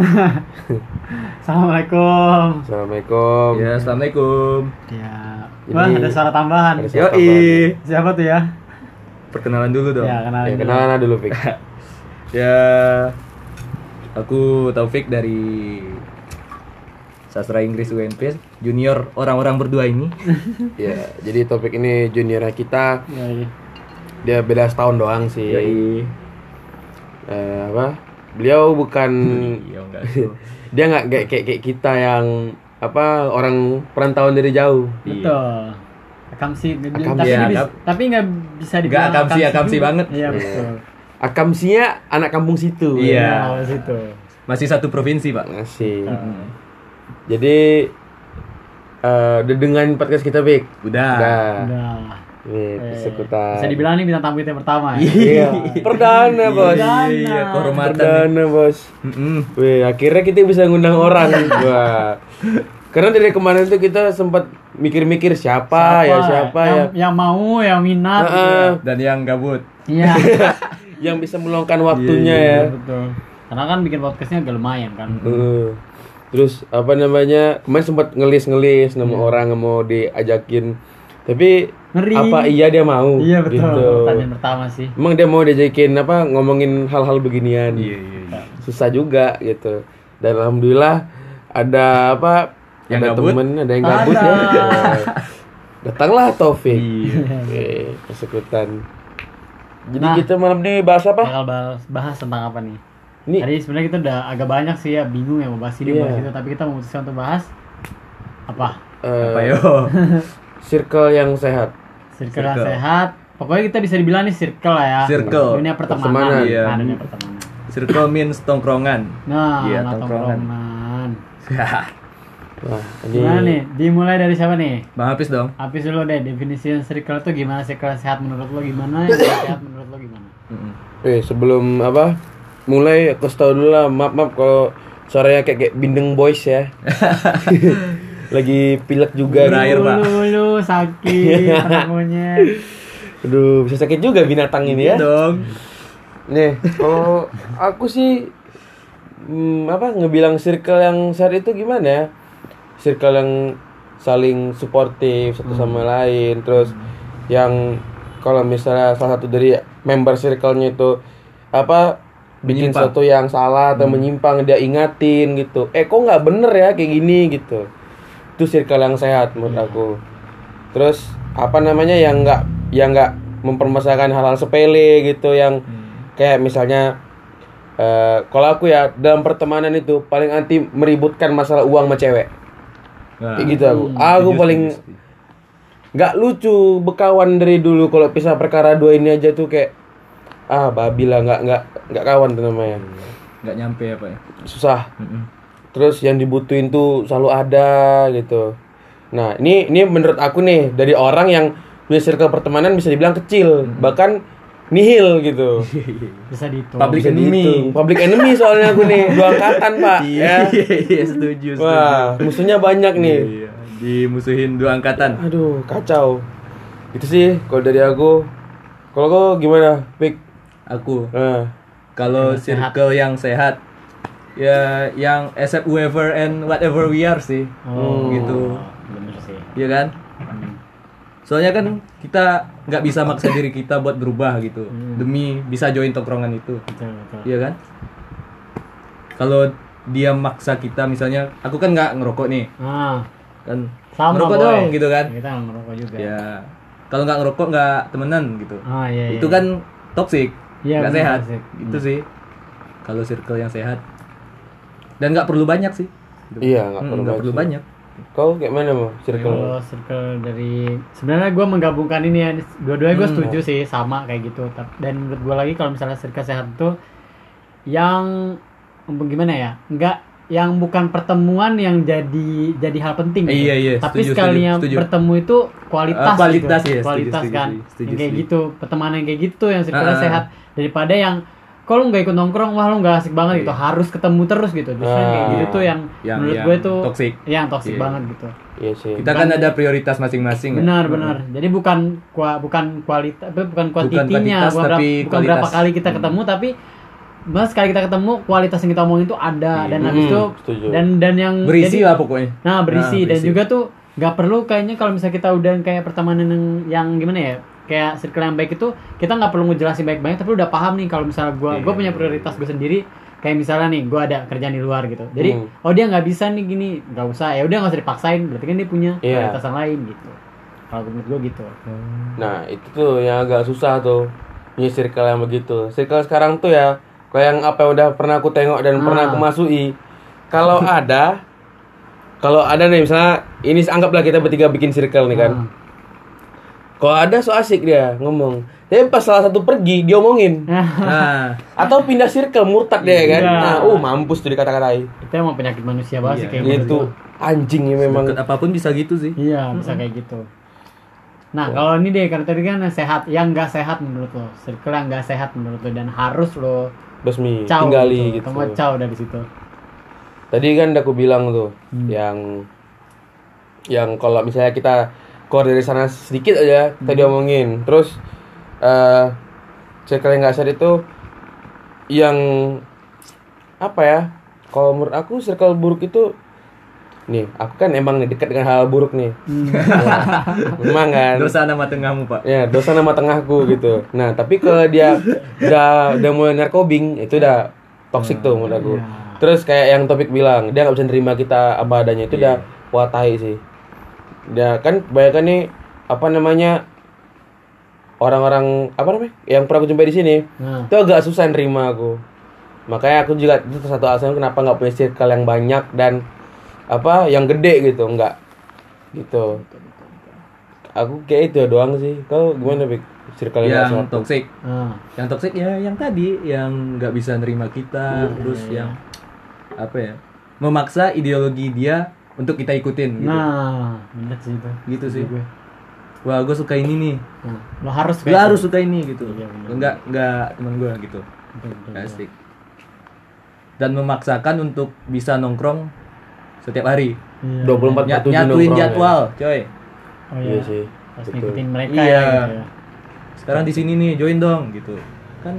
Assalamualaikum. Assalamualaikum. Ya, assalamualaikum. Ya. Ini- Wah, ada suara tambahan. Ada suara Yoi. Siapa tuh ya? Perkenalan dulu dong. Ya, kenalin. Ya, dulu. kenalan dulu, Fik. Ya, aku Taufik dari Sastra Inggris UNP, junior orang-orang berdua ini. ya, jadi topik ini juniornya kita, Ya, iya. dia beda setahun doang sih. Yoi. Eh, apa? Beliau bukan Iya, enggak tuh. dia nggak kayak, kayak kita yang apa orang perantauan dari jauh. Betul. Akamsi, Akamsi, tapi, ya, bisa, akam- tapi nggak bisa Nggak dibilang akamsi, akamsi juga. banget. Iya, Iya. betul. Akamsinya anak kampung situ. Iya. Nah, situ. Masih satu provinsi, Pak. Masih. Mm. Jadi eh udah dengan podcast kita, Fik. Udah. Udah. Udah. Eh, persekutan. Bisa dibilang nih bintang tamu kita yang pertama ya. Iya. Perdana, Bos. Perdana. Iya, kehormatan. Perdana, Bos. Mm-mm. Wih, akhirnya kita bisa ngundang orang. Wah. Karena dari kemarin tuh kita sempat mikir-mikir siapa, ya siapa ya yang, yang mau, yang minat. gitu Heeh. ya. Dan yang gabut. Iya. yang bisa meluangkan waktunya ya. betul. Karena kan bikin podcastnya agak lumayan kan. Heeh. Terus apa namanya? Kemarin sempat ngelis-ngelis nama orang yang mau diajakin. Tapi Ngeri. apa iya dia mau? Iya betul. Gitu. Pertanyaan pertama sih. Emang dia mau diajakin apa ngomongin hal-hal beginian? Iya, iya, iya. Susah juga gitu. Dan alhamdulillah ada apa? Yang ada gabut? temen, ada yang gabut Ada. ya. Datanglah Taufik. Iya. Persekutan. Jadi Nah. kita malam ini bahas apa? Bakal bahas, bahas tentang apa nih? Ini Tadi sebenarnya kita udah agak banyak sih ya bingung ya mau bahas ini Iya. bahas itu tapi kita memutuskan untuk bahas apa? eh, Apa yo? circle yang sehat. Circle Circle. sehat. Pokoknya kita bisa dibilang nih circle lah ya. Circle. Dunia pertemanan. Pertemanan. Iya. Nah, dunia pertemanan. Circle means tongkrongan. Nah, Iya, nah, tongkrongan. tongkrongan. Wah, ini Gimana nih? Dimulai dari siapa nih? Bang Hafiz dong. Habis dulu deh definisi circle itu gimana circle sehat menurut lo gimana? Sehat menurut lo gimana? Eh, sebelum apa? Mulai aku tahu dulu lah, maaf maaf kalau suaranya kayak, kayak bindeng boys ya. Lagi pilek juga Berair, nih. Pak. Lulu sakit penemunya. Aduh, bisa sakit juga binatang ini ya. Iya dong. Nih, kalau aku sih hmm, apa ngebilang circle yang sehat itu gimana ya? Circle yang saling suportif satu sama lain, terus yang kalau misalnya salah satu dari member circle-nya itu apa bikin Menyimpang. sesuatu yang salah atau menyimpang dia ingatin gitu. Eh kok nggak bener ya kayak gini gitu. Itu circle yang sehat menurut aku. Terus apa namanya yang nggak yang nggak mempermasalahkan hal-hal sepele gitu yang kayak misalnya eh kalau aku ya dalam pertemanan itu paling anti meributkan masalah uang sama cewek. Nah, kayak gitu aku. aku setuju, paling nggak lucu bekawan dari dulu kalau pisah perkara dua ini aja tuh kayak ah babi lah nggak nggak nggak kawan tuh namanya. Nggak nyampe apa ya? susah. Mm-mm. Terus yang dibutuhin tuh selalu ada gitu. Nah ini ini menurut aku nih dari orang yang punya circle pertemanan bisa dibilang kecil bahkan nihil gitu. Bisa dihitung. Public Bisa enemy. dihitung. public enemy soalnya aku nih dua angkatan pak ya. Iya, iya, setuju, setuju. wah musuhnya banyak nih. Iya, dimusuhin dua angkatan. aduh kacau. Itu sih kalau dari aku. Kalau kau gimana Pik? Aku? Nah, kalau circle yang sehat ya yang accept whoever and whatever we are sih. Oh, gitu. Bener sih. Iya kan? Soalnya kan kita nggak bisa maksa diri kita buat berubah gitu demi bisa join tongkrongan itu. Betul, betul. Iya kan? Kalau dia maksa kita misalnya aku kan nggak ngerokok nih Ah, kan sama ngerokok boy. dong gitu kan Kita ngerokok juga. ya kalau nggak ngerokok nggak temenan gitu Ah, iya, iya. itu kan toxic Iya, nggak benar, sehat toxic. itu sih kalau circle yang sehat dan nggak perlu banyak sih. Iya, nggak Mm, perlu banyak perlu banyak kau kayak mana mau circle Kalau circle dari sebenarnya gue menggabungkan ini ya dua-duanya gue Hmm. setuju sih sama kayak gitu dan menurut gue lagi kalau misalnya circle sehat itu yang gimana ya nggak yang bukan pertemuan yang jadi jadi hal penting gitu. Iya, iya, tapi setuju, sekalinya setuju, setuju. bertemu itu kualitas Eh, kualitas, gitu. iya, setuju, kualitas setuju, kan setuju, setuju, yang kayak setuju. gitu pertemanan yang kayak gitu yang circle Ah, ah. sehat daripada yang kalau nggak ikut nongkrong wah lu nggak asik banget gitu harus ketemu terus gitu justru yang kayak Ah. gitu tuh yang, Yang- menurut yang gue tuh toxic. yang toxic Iya. banget gitu iya sih kita kan ada prioritas masing-masing ya. benar benar jadi bukan kua, bukan kualitas bukan kuantitinya bukan, berapa, tapi bukan berapa kualitas. kali kita ketemu tapi Mas sekali kita ketemu kualitas yang kita omongin tuh ada dan habis Hmm, itu setuju. dan dan yang Berisi jadi- lah pokoknya. Nah berisi, Nah, dan berisi. juga tuh nggak perlu kayaknya kalau misalnya kita udah kayak pertemanan yang, yang gimana ya kayak circle yang baik itu kita nggak perlu ngejelasin baik-baik tapi udah paham nih kalau misalnya gue gue Iya. punya prioritas gue sendiri kayak misalnya nih gue ada kerjaan di luar gitu jadi Hmm. oh dia nggak bisa nih gini nggak usah ya udah nggak usah dipaksain berarti kan dia punya Iya. prioritas yang lain gitu kalau menurut gue gitu Nah itu tuh yang agak susah tuh punya circle yang begitu. Circle sekarang tuh ya kayak yang apa yang udah pernah aku tengok dan pernah Ah. aku masui. Kalau ada, kalau ada nih misalnya ini anggaplah kita bertiga bikin circle nih kan. Ah. Kalau ada so asik dia ngomong. Tapi pas salah satu pergi dia omongin. Nah, Atau pindah circle murtad dia kan. Iya. Nah, uh mampus tuh dikata-katain. itu emang penyakit manusia banget sih Iya. kayak menurut Itu anjing ya memang. deket apa pun bisa gitu sih. Iya, bisa kayak gitu. Nah, kalau ini deh, karena tadi kan sehat, yang nggak sehat menurut lo, circle yang nggak sehat menurut lo dan harus lo Basmi caw tinggali gitu, gitu. kamu caw dari situ. Tadi kan udah aku bilang tuh Hmm. yang yang kalau misalnya kita keluar dari sana sedikit aja Hmm. tadi omongin. Terus eh circle yang nggak sehat itu yang apa ya? Kalau menurut aku circle buruk itu nih, aku kan emang dekat dengan hal buruk nih. Hmm. Ya, memang kan. Dosa nama tengahmu, Pak. Ya, dosa nama tengahku gitu. Nah, tapi kalau dia udah udah mulai narkobing, itu udah toxic tuh menurut aku. Iya. Terus kayak yang topik bilang, dia nggak bisa nerima kita apa adanya itu udah wah tai sih. Dia kan kebanyakan nih apa namanya orang-orang apa namanya yang pernah aku jumpai di sini Nah, itu agak susah nerima aku. Makanya aku juga itu satu alasan kenapa nggak punya circle yang banyak dan apa yang gede gitu, nggak gitu. Aku kayak itu doang sih. Kau gimana Bik? Circle yang Yang toxic. nah, Yang toxic ya yang tadi yang nggak bisa nerima kita, Iya, terus yang apa ya? Memaksa ideologi dia untuk kita ikutin gitu. nah, bener sih itu. gitu sih. Gue. Wah, gue suka ini nih. Nah, lo harus Gue harus suka ini gitu. Iya. Enggak enggak teman gue gitu. Betul, betul, betul. Asik. Dan memaksakan untuk bisa nongkrong setiap hari. Iya. 24 Ny- per 7 nyatuin nongkrong ya. jadwal, coy. Oh Iya iya. sih. Harus betul. ngikutin mereka Iya. ya. Gitu. ya. Sekarang di sini nih, join dong gitu. Kan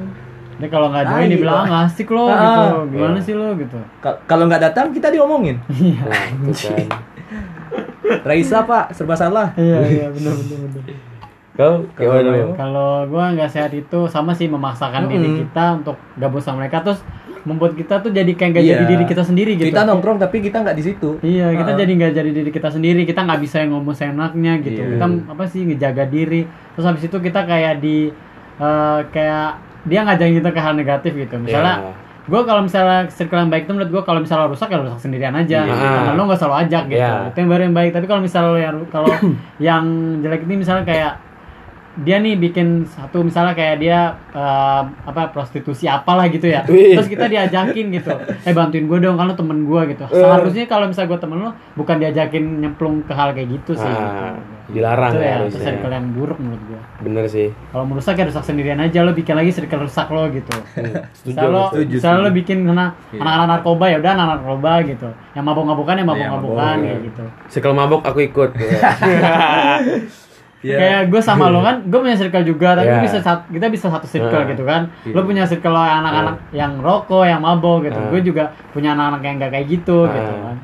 Ini kalau nggak join Ah, dibilang iya. "Ah, asik lo Ah, gitu. ah. Gimana Iya. sih lo gitu. ka- kalau nggak datang kita diomongin. Nah, itu kan. Raisa Pak, serba salah. Iya, iya, benar benar benar. Kau Kalau gimana? Kalau gua nggak sehat itu sama sih memaksakan diri Mm-mm. kita untuk gabung sama mereka terus membuat kita tuh jadi kayak nggak Iya. jadi diri kita sendiri gitu. Kita nongkrong tapi kita nggak di situ. Iya, kita Uh-uh. jadi nggak jadi diri kita sendiri. Kita nggak bisa ngomong seenaknya gitu. Iya. Kita apa sih ngejaga diri. Terus habis itu kita kayak di eh, kayak dia ngajakin kita ke hal negatif gitu. Misalnya Iya. gue kalau misalnya circle yang baik itu menurut gue kalau misalnya rusak ya rusak sendirian aja. Iya. Temen lo nggak selalu ajak gitu. Iya. Itu yang baru yang baik. Tapi kalau misalnya lo yang kalau yang jelek ini misalnya kayak dia nih bikin satu misalnya kayak dia eh, apa prostitusi apalah gitu ya Wih. terus kita diajakin gitu eh bantuin gue dong kalau temen gue gitu Eh. seharusnya kalau misalnya gue temen lo bukan diajakin nyemplung ke hal kayak gitu sih Ah, gitu. dilarang itu ya ya itu harusnya. circle yang buruk menurut gue Bener sih. kalau merusak ya rusak sendirian aja lo bikin lagi circle rusak lo gitu Setuju. Misalnya lo, lo bikin kena Iya. anak-anak narkoba ya udah anak narkoba gitu. Yang mabok-mabokan ya mabok-mabokan mabok, kayak iya. gitu. Circle mabok aku ikut. Iya. Kayak gue sama lo kan, gue punya circle juga, tapi Iya. bisa sat- kita bisa satu circle Nah. gitu kan. Iya. Lo punya circle lo anak-anak yang rokok, yang mabok gitu. Nah. Gue juga punya anak-anak yang gak kayak gitu Nah. gitu kan.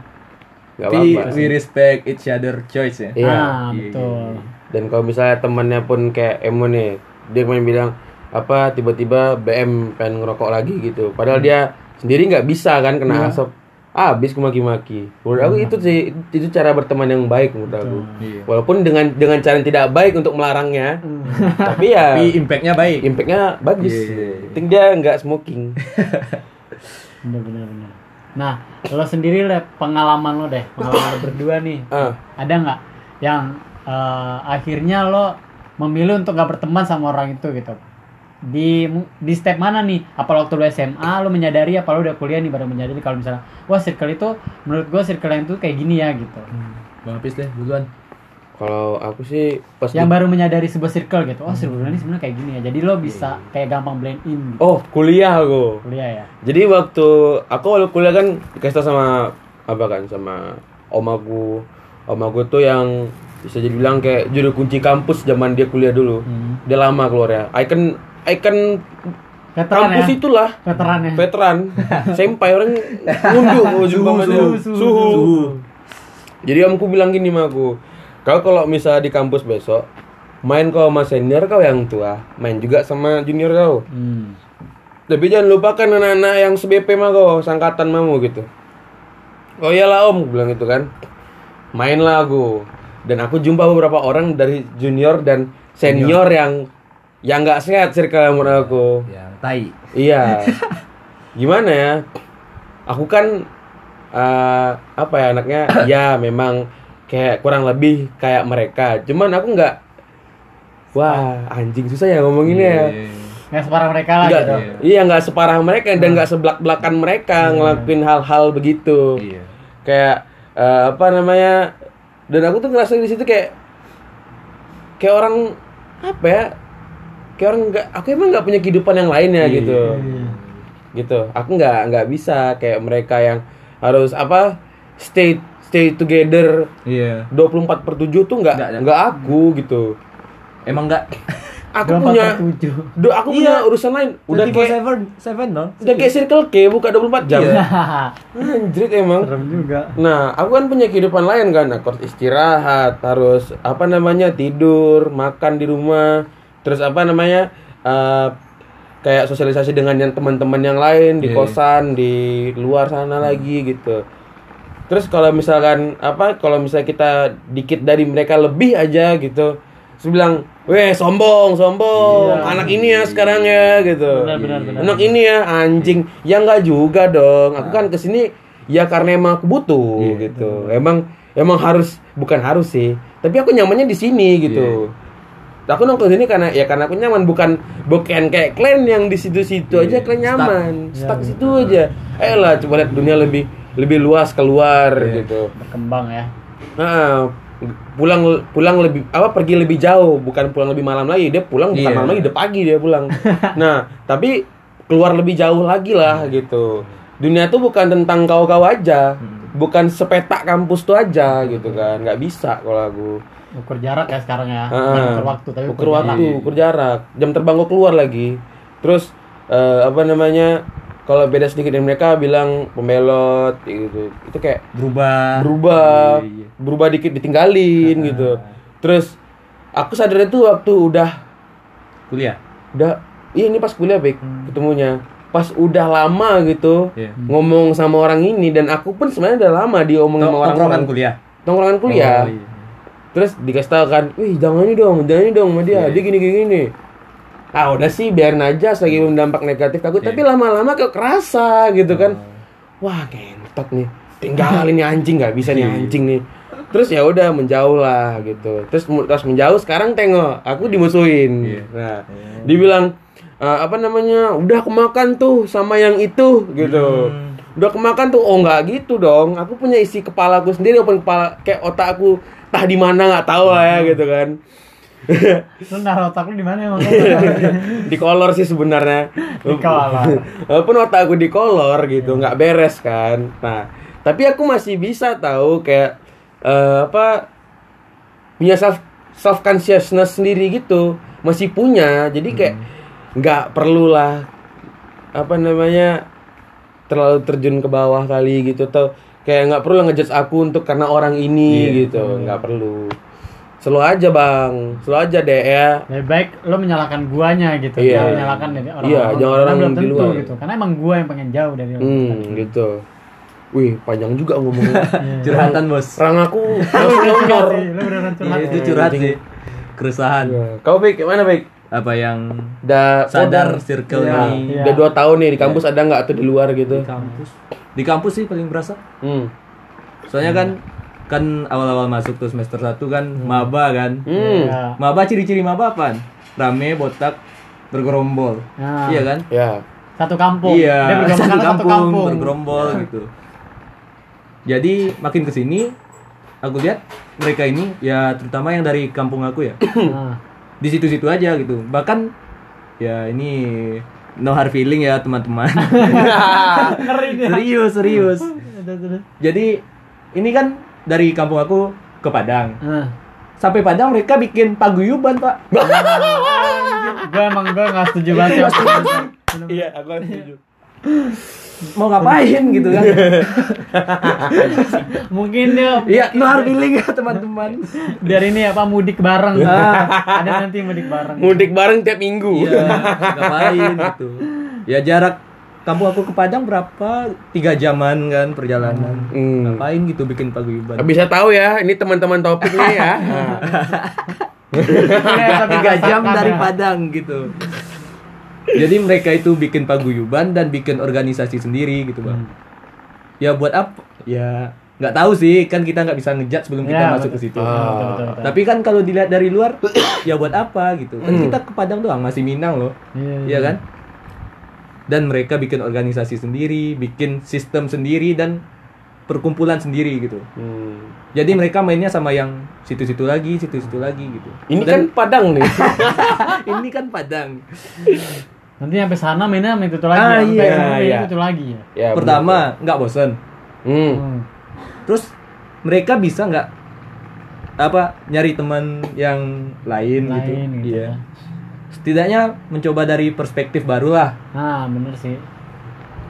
Gak Tapi we respect each other choice ya. Iya. Ah, Iya, betul. Dan kalau misalnya temannya pun kayak emo nih, dia main bilang apa tiba-tiba BM pengen ngerokok lagi gitu. Padahal dia sendiri nggak bisa kan kena Iya. asap. Ah, habis aku maki-maki. Menurut aku itu sih itu cara berteman yang baik menurut aku. Iya. Walaupun dengan dengan cara yang tidak baik untuk melarangnya, Hmm. tapi ya Tapi impactnya baik. impactnya bagus. Iya, iya. Penting dia nggak smoking. Bener. Nah, lo sendiri le pengalaman lo deh, pengalaman lo berdua nih. Ah, Ada nggak yang eh, akhirnya lo memilih untuk gak berteman sama orang itu gitu? Di di step mana nih? Apa waktu lo SMA lo menyadari apa lo udah kuliah nih baru menyadari kalau misalnya wah circle itu menurut gua circle yang itu kayak gini ya gitu. Bang Apis deh duluan. kalau aku sih pas Yang di- baru menyadari sebuah circle gitu. Oh, circle ini sebenarnya kayak gini ya. Jadi lo bisa kayak gampang blend in gitu. Oh, kuliah aku. Kuliah ya. Jadi waktu aku waktu kuliah kan dikasih sama apa kan sama om aku. Om aku tuh yang bisa jadi bilang kayak juru kunci kampus zaman dia kuliah dulu. Hmm. Dia lama keluar ya. Icon icon Veteran kampus ya? itulah Veteran ya. veteran senpai orang ngunduh sama dia. suhu, suhu. jadi omku bilang gini sama aku kau kalau misalnya di kampus besok main kau sama senior kau yang tua main juga sama junior kau Hmm. tapi jangan lupakan anak-anak yang se-BP mah kau sangkatan mamu gitu oh iyalah om aku bilang gitu kan mainlah aku dan aku jumpa beberapa orang dari junior dan senior yang yang nggak sehat circle menurut aku Yang tai. Iya. Gimana ya? Aku kan eh, apa ya anaknya? Ya memang kayak kurang lebih kayak mereka. Cuman aku nggak. Wah anjing susah ya ngomonginnya ya. Iya. Nggak separah mereka lah Nggak- gitu. iya nggak separah mereka dan nggak sebelak belakan mereka ngelakuin hal-hal begitu. Iya. Kayak eh, apa namanya? Dan aku tuh ngerasa di situ kayak kayak orang apa ya? Kayak orang nggak. Aku emang nggak punya kehidupan yang lainnya Iya. gitu. gitu aku nggak nggak bisa kayak mereka yang harus apa stay stay together Iya. 24 per 7 tuh nggak Nggak, nggak aku gitu Emang enggak aku 24 punya tujuh. do, aku punya urusan lain udah kayak seven seven non. udah kayak circle K buka 24 jam Iya. anjrit emang Serem juga. nah aku kan punya kehidupan lain kan aku harus istirahat harus apa namanya tidur makan di rumah terus apa namanya eh, kayak sosialisasi dengan yang teman-teman yang lain di Iya. kosan di luar sana lagi gitu. Terus kalau misalkan apa kalau misalnya kita dikit dari mereka lebih aja gitu. Terus bilang weh sombong sombong. Iya. anak ini ya sekarang ya gitu. Benar, benar, benar. anak ini ya anjing. Ya nggak juga dong. Aku kan ke sini ya karena emang aku butuh Iya, gitu. emang emang harus bukan harus sih tapi aku nyamannya di sini gitu aku nongkrong sini karena ya karena aku nyaman bukan bukan kayak kalian yang di situ-situ aja kalian nyaman. Stuck Iya, situ aja. Ayolah coba lihat dunia lebih lebih luas keluar gitu. Berkembang ya. Nah, pulang pulang lebih apa pergi lebih jauh bukan pulang lebih malam lagi. Dia pulang bukan Iya. malam lagi udah pagi dia pulang. Nah tapi keluar lebih jauh lagi lah gitu. Dunia tuh bukan tentang kau-kau aja. Bukan sepetak kampus tuh aja gitu kan. Nggak bisa kalau aku Ukur jarak ya sekarang ya. Bukan ukur waktu tapi ukur waktu ukur jarak jam terbang kau keluar lagi terus eh, apa namanya kalau beda sedikit dari mereka bilang pembelot gitu itu kayak Berubah. berubah Iya, iya. berubah dikit ditinggalin gitu terus aku sadar itu waktu udah Kuliah. udah iya ini pas kuliah baik ketemunya pas udah lama gitu Iya. ngomong sama orang ini dan aku pun sebenarnya udah lama diomongin sama orang Tongkrongan kuliah. tongkrongan kuliah Oh, iya. Terus dikasih tahu kan wih jangan ini dong jangan ini dong sama dia Iya. dia gini gini gini. Ah udah sih biarin aja selagi belum dampak negatif aku tapi lama-lama kok kerasa gitu kan. Wah kentot nih tinggalin nih anjing nggak bisa nih anjing nih. Terus ya udah menjauh lah gitu. Terus terus menjauh sekarang tengok aku dimusuhin. Iya. nah dibilang "Eh, apa namanya udah kemakan tuh sama yang itu gitu. Udah kemakan tuh? Oh nggak gitu dong aku punya isi kepala aku sendiri walaupun kepala kayak otak aku tah di mana? Nggak tahu lah ya gitu kan. Lu naruh otak lu di mana emang? di kolor sih sebenarnya. Di kolor. walaupun otak aku di kolor gitu nggak beres kan. Nah tapi aku masih bisa tahu kayak eh, apa punya self self consciousness sendiri gitu. Masih punya jadi kayak nggak perlu lah apa namanya terlalu terjun ke bawah kali gitu. Atau kayak nggak perlu ngejudge aku untuk karena orang ini gitu nggak perlu slow aja bang slow aja deh ya Lebih baik lo menyalahkan guanya gitu. Iya. Jangan menyalahkan dari orang Iya, jangan orang yang di luar. gitu. Karena emang gua yang pengen jauh dari lo. hmm gitu wih panjang juga ngomongnya Curhatan bos. Rang aku nyonyor. Iya, beneran Iya, curhat. itu curhat sih. Keresahan. Iya. Kau Bik, gimana Bik? Apa yang Udah sadar udah- circle Iya. ini Iya. Udah dua tahun nih di kampus ada nggak atau di luar gitu? di kampus. Di kampus sih paling berasa. Hmm. Soalnya kan kan awal-awal masuk tuh semester 1 kan maba kan. Hmm. Iya. Maba ciri-ciri maba apaan? Rame, botak, bergerombol. Nah, Iya kan? Ya. Satu kampung. Iya, satu karena satu kampung, kampung. bergerombol gitu. Jadi makin ke sini aku lihat mereka ini ya terutama yang dari kampung aku ya Nah, di situ-situ aja gitu. Bahkan ya ini no hard feeling ya teman-teman. Serius serius. Jadi ini kan dari kampung aku ke Padang. Sampai Padang mereka bikin paguyuban pak. gue emang gue gak setuju banget ya. Iya, aku setuju. Mau ngapain gitu kan Mungkin dia iya no hard feeling ya teman-teman biar ini apa mudik bareng. Ah. Ada nanti mudik bareng. Mudik bareng tiap minggu. iya ngapain gitu ya jarak kampung aku ke Padang berapa tiga jaman kan perjalanan Hmm. ngapain gitu bikin paguyuban Bisa tahu ya, ini teman-teman topik nih ya. Nah. tiga jam dari Padang gitu jadi mereka itu bikin paguyuban dan bikin organisasi sendiri gitu bang ya buat apa ya nggak tahu sih kan kita nggak bisa ngejat sebelum kita Ya, masuk betul. ke situ Betul, betul, betul. tapi kan kalau dilihat dari luar ya buat apa gitu kan kita ke Padang doang masih Minang loh Iya, Iya kan? Dan mereka bikin organisasi sendiri, bikin sistem sendiri dan perkumpulan sendiri gitu. Hmm. Jadi mereka mainnya sama yang situ-situ lagi, situ-situ lagi gitu. Ini Dan kan Padang nih. ini kan Padang. Nanti sampai sana mainnya main itu lagi. Ah, sampai iya, sampai iya. itu lagi ya. ya, Pertama, nggak bosen. Hmm. Hmm. Terus mereka bisa nggak apa nyari teman yang lain, gitu. Lain gitu Iya. ya. Setidaknya mencoba dari perspektif baru lah. Nah, bener sih.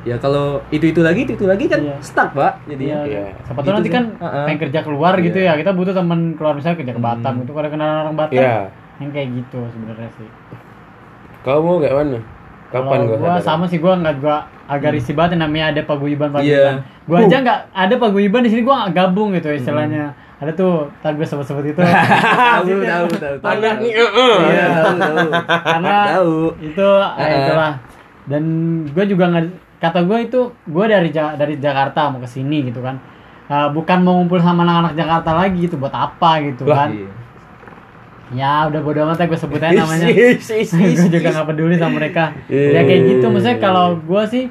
Ya kalau itu itu lagi, itu itu lagi kan Iya. stuck pak. Jadi Iya. Iya. Siapa tahu Gitu nanti sih. kan Heeh. pengen kerja keluar gitu Iya. ya. Kita butuh teman keluar misalnya kerja ke Batam Hmm. gitu. Kalau kenal orang Batam Iya. yang kayak gitu sebenarnya sih. Kau mau kayak mana? Kapan Kalau gua sama sih gua nggak gua agak risih banget yang namanya ada paguyuban paguyuban. Iya. Gua aja nggak ada paguyuban di sini gua nggak gabung gitu istilahnya. Ada tuh tadi gue sebut-sebut itu. tahu tahu tahu. Iya, tahu tahu. Karena Tahu. itu eh, Heeh. itulah. Dan gue juga nggak kata gue itu gue dari Ja- dari Jakarta mau ke sini gitu kan. Eh, bukan mau ngumpul sama anak-anak Jakarta lagi gitu buat apa gitu Lah, kan. Iya. Ya udah bodo amat ya gue sebut aja namanya. Gue juga nggak peduli sama mereka. Iya, ya kayak iya, gitu. iya, maksudnya kalau gue sih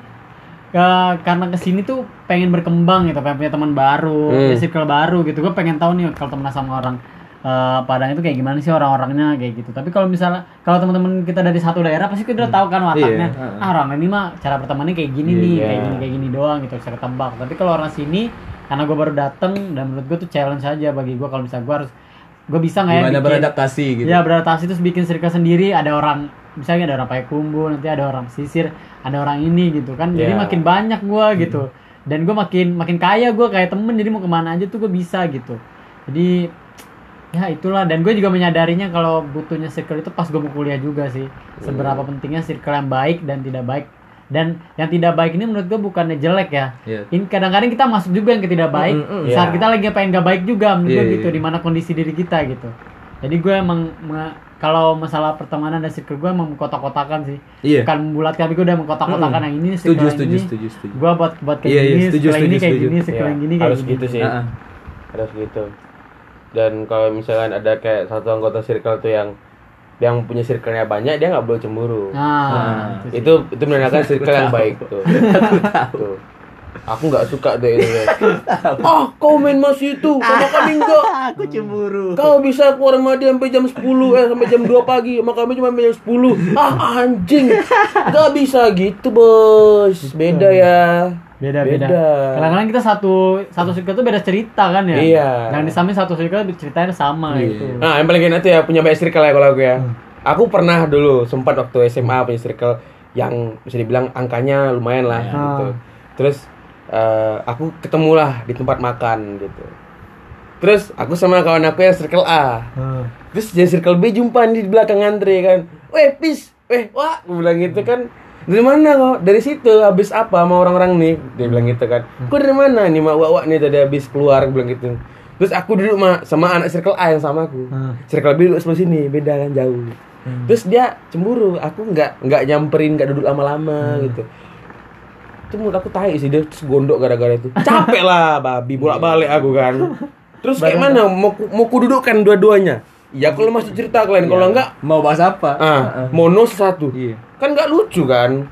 ke, karena ke sini tuh pengen berkembang gitu pengen punya teman baru Hmm. circle baru gitu. Gue pengen tahu nih kalau temen sama orang eh, Padang itu kayak gimana sih orang-orangnya kayak gitu. Tapi kalau misalnya kalau teman-teman kita dari satu daerah pasti kita udah tahu kan wataknya. Iya, ah orang ini mah cara bertemannya kayak gini Iya. nih kayak gini kayak gini doang gitu bisa ketebak tapi kalau orang sini karena gue baru dateng dan menurut gue tuh challenge aja bagi gue kalau misalnya gue harus gue bisa nggak ya Gimana bikin- beradaptasi gitu. Ya beradaptasi terus bikin circle sendiri. Ada orang misalnya ada orang Payakumbuh nanti ada orang pesisir ada orang ini gitu kan. Jadi Ya. makin banyak gua gitu. Dan gue makin makin kaya gua kayak temen. Jadi mau ke mana aja tuh gue bisa gitu. Jadi ya itulah. Dan gue juga menyadarinya kalau butuhnya circle itu pas gue mau kuliah juga sih. Seberapa pentingnya circle yang baik dan tidak baik dan yang tidak baik ini menurut gue bukannya jelek ya Iya. ini kadang-kadang kita masuk juga yang ke tidak baik Mm, mm, mm. saat Iya. kita lagi pengen gak baik juga menurut gue Iya, gitu iya. di mana kondisi diri kita gitu jadi gue emang kalau masalah pertemanan dan circle gue emang mengkotak-kotakan sih Iya. bukan membulatkan tapi gue udah mengkotak-kotakan yang ini circle Setuju, yang setuju, ini setuju, setuju. gue buat buat kayak Iya, iya, gini setuju, circle ini setuju, kayak setuju. gini circle Iya, yang gini kayak harus gini gitu sih. Ah. harus gitu dan kalau misalkan ada kayak satu anggota circle tuh yang yang punya circle-nya banyak dia nggak boleh cemburu. Nah, Nah, itu, itu itu menandakan circle yang baik tuh. Tuh. Aku nggak suka tuh itu ah kau main masih itu sama kami enggak Aku cemburu. kau bisa keluar sama dia sampai jam 10 eh sampai jam 2 pagi sama kami cuma sampai jam 10 ah anjing. Nggak bisa gitu bos. Beda ya beda beda Beda. kadang-kadang kita satu satu circle tuh beda cerita kan ya Iya. yang disamain satu circle ceritanya sama Iya. gitu Nah, yang paling enak tuh ya punya banyak circle ya kalau aku ya. Aku pernah dulu sempat waktu SMA punya circle yang bisa dibilang angkanya lumayan lah Ya. gitu. Terus eh, aku ketemulah di tempat makan gitu. Terus aku sama kawan aku yang circle A. Terus dia circle B jumpa di belakang antre kan. Weh, pis. Weh, wah, aku bilang gitu kan. Dari mana kok? Dari situ habis apa sama orang-orang nih? Dia bilang gitu kan. Kok dari mana nih mak wak nih tadi habis keluar bilang gitu. Terus aku duduk ma sama anak circle A yang sama aku. Hmm. Circle B duduk sebelah sini, beda kan jauh. Terus dia cemburu, aku nggak nggak nyamperin, nggak duduk lama-lama gitu. Itu menurut aku tai sih dia terus gondok gara-gara itu. Capek lah babi bolak-balik aku kan. Terus kayak mana mau ku- mau kududukkan dua-duanya? Ya kalau masih cerita kalian, kalau enggak Mau bahas apa? ah mono satu. Iya. Kan nggak lucu kan?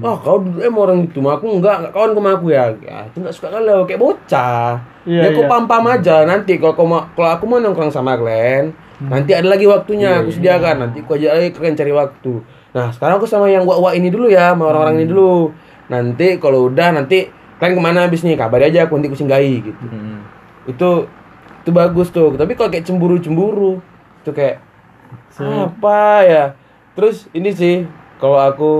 Wah kau duduk emang orang itu, mah aku enggak, enggak kawan sama aku ya. Ya itu enggak suka kalau kayak bocah. Iya, ya kau iya. pam-pam aja nanti kalau kau kalau aku mau nongkrong sama kalian, nanti ada lagi waktunya aku sediakan. Nanti aku ajak lagi kalian cari waktu. Nah sekarang aku sama yang wak-wak ini dulu ya, sama orang-orang ini dulu. Nanti kalau udah nanti kalian ke mana habis nih kabari aja aku nanti aku singgahi gitu Mm. itu itu bagus tuh tapi kalau kayak cemburu cemburu itu kayak apa ya terus ini sih kalau aku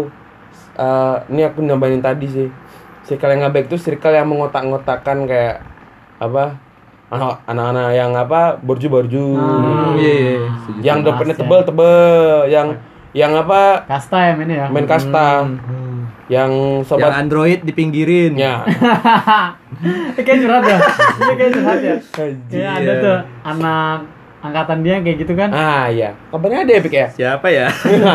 eh, ini aku nambahin tadi sih circle yang nggak baik itu circle yang mengotak-ngotakan kayak apa anak- anak-anak yang apa borju-borju Hmm, iya, iya. Yang dompetnya Kelas ya. tebel-tebel yang yang apa Kasta ya ini ya. main kasta yang Yang sobat Android dipinggirin. ya kayak curhat ya. Iya kayak curhat ya. Kayak ada tuh anak angkatan dia kayak gitu kan. ah iya kabarnya ada epic ya Siapa ya?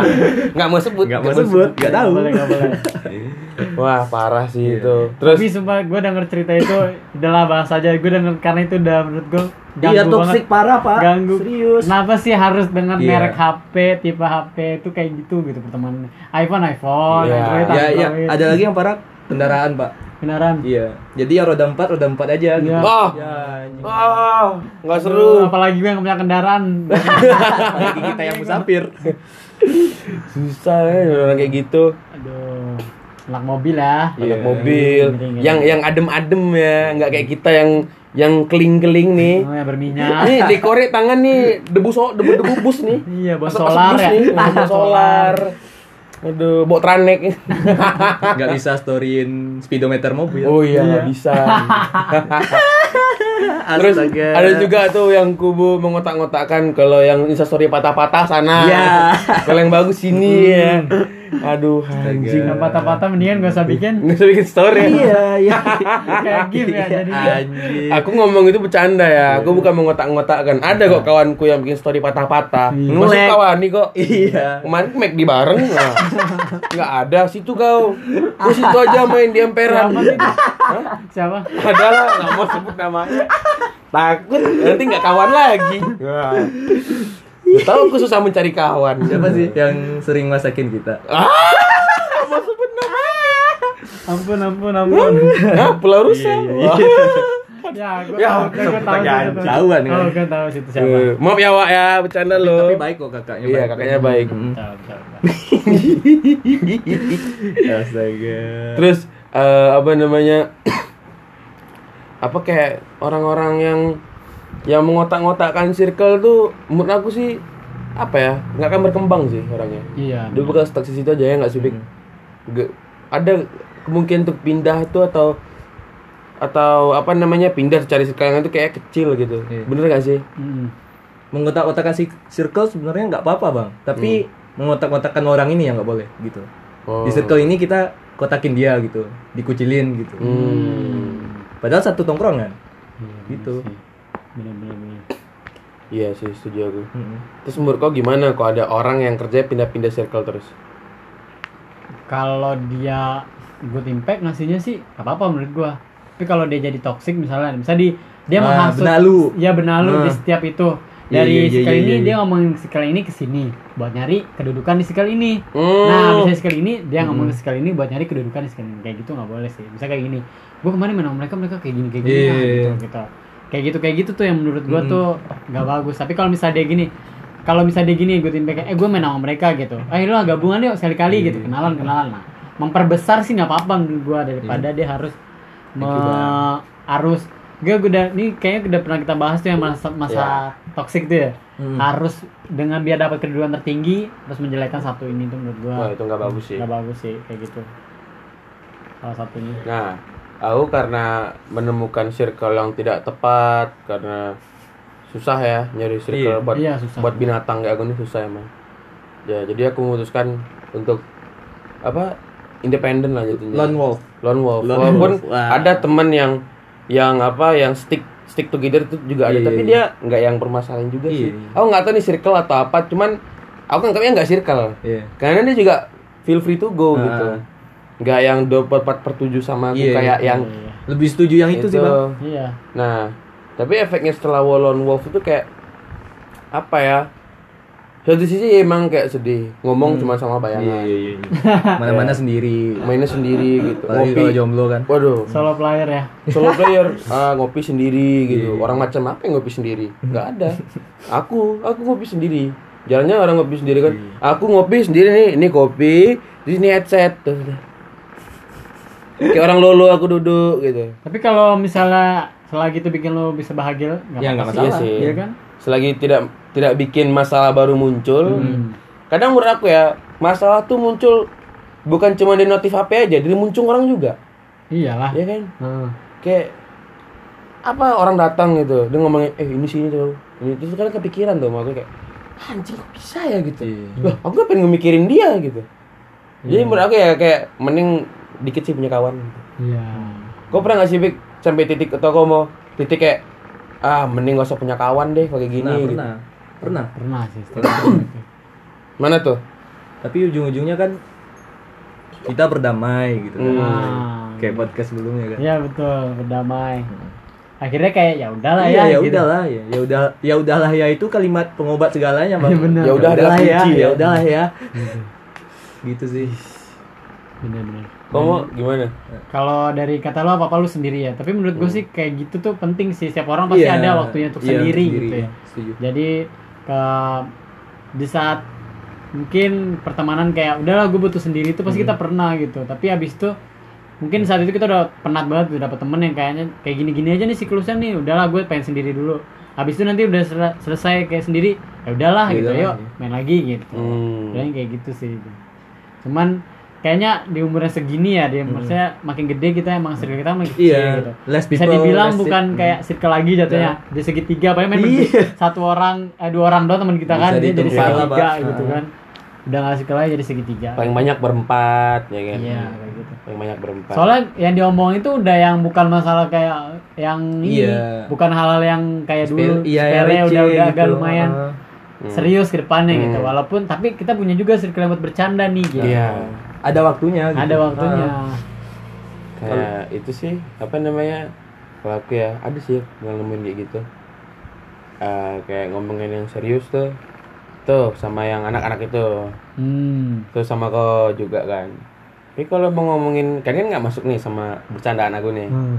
nggak mau sebut Nggak mau sebut, nggak tahu. boleh, nggak boleh. wah parah sih Iya. itu terus Tapi sumpah gue denger cerita itu udahlah bahas aja. Gue denger karena itu udah menurut gue ganggu Iya banget. toksik parah pak. Ganggu. Serius. Kenapa sih harus dengan Iya. merek HP, tipe HP itu kayak gitu gitu pertemanan. iPhone iPhone, Iya. Android Ya, ya. Android. Ada lagi yang parah kendaraan pak. Kendaraan. Iya. Jadi yang roda empat, roda empat aja. Gitu. Iya. oh Ya, anjing. oh nggak Aduh, seru apalagi gue yang punya kendaraan. Apalagi kita yang musafir. susah ya orang kayak gitu Aduh. Anak mobil ya. anak Iya. mobil Ngeri-ngeri. yang yang adem-adem ya nggak kayak kita yang yang keling-keling nih Oh, yang berminyak. nih dikorek tangan nih debu so debu debu bus nih Iya, Asap-asap solar bus ya. nih, solar aduh bawa tranek Nggak bisa storyin speedometer mobil. oh iya nggak bisa terus Astaga. ada juga tuh yang kubu mengotak-ngotakkan kalau yang instastory patah-patah sana Iya. kalau yang bagus sini ya aduh anjing Yang patah-patah mendingan gak usah bikin. nggak usah bikin story Iya, iya. Kayak game ya jadi. Anjing. Aku ngomong itu bercanda ya. Aku bukan mengotak-ngotakkan. Ada kok kawanku yang bikin story patah-patah. Iya. Masuk kawan nih kok. Iya. Kemarin make di bareng. Nah. Nggak ada situ kau. Gue situ aja main di emperan. Siapa sih? Siapa? Ada lah, nggak mau sebut namanya. Takut nanti nggak kawan lagi. Gua tahu aku susah mencari kawan. Siapa sih yang sering masakin kita? Ah, mau sebut namanya. Ampun, ampun, ampun. Hah, Pulau Rusa. Wah. ya, gue Ya, tahu, gue tahu. jangan situ. ketahuan, kan? Oh, gue tahu situ siapa. Eh, Maaf ya Wak ya, bercanda Tapi lo. baik kok kakaknya. Iya, kakaknya baik. Mm. Tahu, tahu, tahu. Astaga. Terus eh, apa namanya? apa kayak orang-orang yang yang mengotak-ngotakkan circle tuh menurut aku sih apa ya nggak akan berkembang sih orangnya Iya. dia bakal stuck di situ aja ya nggak sih? Nggak- ada kemungkinan untuk pindah tuh atau atau apa namanya pindah cari circle yang itu kayak kecil gitu Iya. bener gak sih Mm. Mengotak-otakan si circle sebenarnya nggak apa-apa bang. Tapi mengotak-ngotakkan orang ini yang nggak boleh gitu. oh. Di circle ini kita kotakin dia gitu, dikucilin gitu. hmm. Padahal satu tongkrongan. Iya, Gitu. bener sih. Bener-bener. bener. iya sih setuju aku Mm-mm. terus menurut kau gimana kok ada orang yang kerja pindah-pindah circle terus Kalau dia good impact ngasihnya sih gak apa-apa menurut gua. Tapi kalau dia jadi toxic misalnya, misalnya di dia Ah, menghasut benalu. ya benalu Ah. di setiap itu. Iya, Dari iya, iya, sekali iya, ini iya. dia ngomongin sekali ini ke sini buat nyari kedudukan di sekali ini. Hmm. Nah, misalnya sekali ini dia ngomongin sekali ini buat nyari kedudukan di sekali ini. Kayak gitu nggak boleh sih. Bisa kayak gini. Gua kemarin main sama mereka mereka kayak gini kayak gini Iya, ah, iya, gitu, iya. gitu. Kayak gitu kayak gitu tuh yang menurut gua Mm. tuh nggak bagus. Tapi kalau misalnya dia gini, kalau misalnya dia gini good impact, eh gue main sama mereka gitu. Eh lu gabungan yuk sekali-kali Iya. gitu, kenalan kenalan. Nah, memperbesar sih nggak apa-apa menurut gua daripada Iya. dia harus me, harus gue udah ini kayaknya udah pernah kita bahas tuh yang masa masa toxic tuh ya Hmm. harus dengan biar dapat kedudukan tertinggi terus menjelekkan satu ini tuh menurut gua Wah itu nggak bagus sih. nggak bagus sih kayak gitu salah satunya Nah, aku karena menemukan circle yang tidak tepat karena susah ya nyari circle Iya. buat Iya, susah. buat binatang kayak aku ini susah emang. Ya, jadi aku memutuskan untuk apa? independen lah jadinya. Lone wolf. Lone wolf. Lone Walaupun wolf, ada teman yang yang apa yang stick stick together itu juga ada, Iya, tapi iya. dia nggak yang permasalahan juga sih. Iya, iya. Aku nggak tahu nih circle atau apa, cuman aku nganggapnya nggak circle. Iya. Karena dia juga feel free to go Ah. gitu. Nggak yang 24 per 7 sama aku Iya, kayak iya. yang Iya. Lebih setuju yang itu, sih bang. iya Nah, tapi efeknya setelah Wallon Wolf itu kayak apa ya? Satu sisi emang kayak sedih, ngomong cuma sama bayangan. Iya iya iya. Mana-mana sendiri. Mainnya sendiri gitu. Apalagi kalau jomblo kan. Waduh, solo player ya solo player ah, ngopi sendiri gitu. Orang macam apa yang ngopi sendiri? Nggak ada. Aku, aku ngopi sendiri. Jalannya orang ngopi sendiri kan. Aku ngopi sendiri nih, ini kopi, di sini headset. Tuh. Kayak orang lolo aku duduk gitu. tapi kalau misalnya selagi itu bikin lo bisa bahagia nggak Ya, sih. masalah. Iya sih. iya kan Selagi tidak tidak bikin masalah baru muncul. Hmm. Kadang menurut aku ya, masalah tuh muncul bukan cuma di notif HP aja, dari muncul orang juga. Iyalah. Ya kan? Heeh. Kayak apa orang datang gitu, dia ngomongin eh ini sini tuh. Ini terus kan kepikiran tuh aku kayak anjing kok bisa ya gitu. Iya. Loh, aku gak pengen ngemikirin dia gitu. Jadi menurut aku ya kayak mending dikit sih punya kawan. Gitu. Iya. Kau pernah gak sih Bik sampai titik atau kau mau titik kayak ah mending gak usah punya kawan deh kayak gini. Pernah, gitu. pernah. Pernah. Pernah sih. setelah itu. Mana tuh? Tapi ujung-ujungnya kan kita berdamai gitu kan. Hmm. Ah. Kayak podcast sebelumnya kan. Iya betul, berdamai. Akhirnya kayak ya udahlah Iya, ya. ya gitu. udahlah ya. Ya udah ya udahlah ya itu kalimat pengobat segalanya, Bang. Iya, benar. Ya udah adalah ya, kunci ya ya. udahlah ya. gitu sih. Benar-benar. Kau mau gimana? Kalau dari kata lo apa apa lu sendiri ya. Tapi menurut gue sih kayak gitu tuh penting sih. Setiap orang pasti Iya, ada waktunya untuk iya, sendiri, sendiri, gitu ya. Setuju. Jadi ke di saat mungkin pertemanan kayak udahlah gue butuh sendiri itu pasti kita pernah gitu. Tapi habis itu mungkin saat itu kita udah penat banget udah dapet temen yang kayaknya kayak gini-gini aja nih siklusnya nih udahlah gue pengen sendiri dulu habis itu nanti udah sel- selesai kayak sendiri ya udahlah Ya gitu yuk ya. main lagi gitu Hmm. Kayak gitu sih. Cuman kayaknya di umurnya segini ya dia maksudnya makin gede kita emang circle kita makin kecil Iya, gitu. less Bisa people, dibilang less bukan it- kayak circle lagi jatuhnya. Di segitiga apalagi main berdua- Iya. satu orang eh dua orang doang teman kita kan Bisa dia jadi segitiga Pak. gitu Ah. kan. Udah nggak circle lagi jadi segitiga. Paling banyak berempat ya kan? Iya kayak gitu. Paling banyak berempat. Soalnya yang diomongin itu udah yang bukan masalah kayak yang ini, Iya. bukan hal-hal yang kayak dulu iya, yang sepele receh udah udah agak gitu. lumayan Ah. serius ke depannya gitu. Hmm. Walaupun tapi kita punya juga circle yang buat bercanda nih gitu. Iya. Ada waktunya gitu. Ada waktunya. Ah. Kayak itu sih apa namanya? Kalau aku ya ada sih yang nemuin kayak gitu. Eh, kayak ngomongin yang serius tuh. Tuh sama yang anak-anak itu. Hmm. Terus sama kau juga kan. Tapi kalau mau ngomongin kan kan nggak masuk nih sama bercandaan aku nih. Hmm.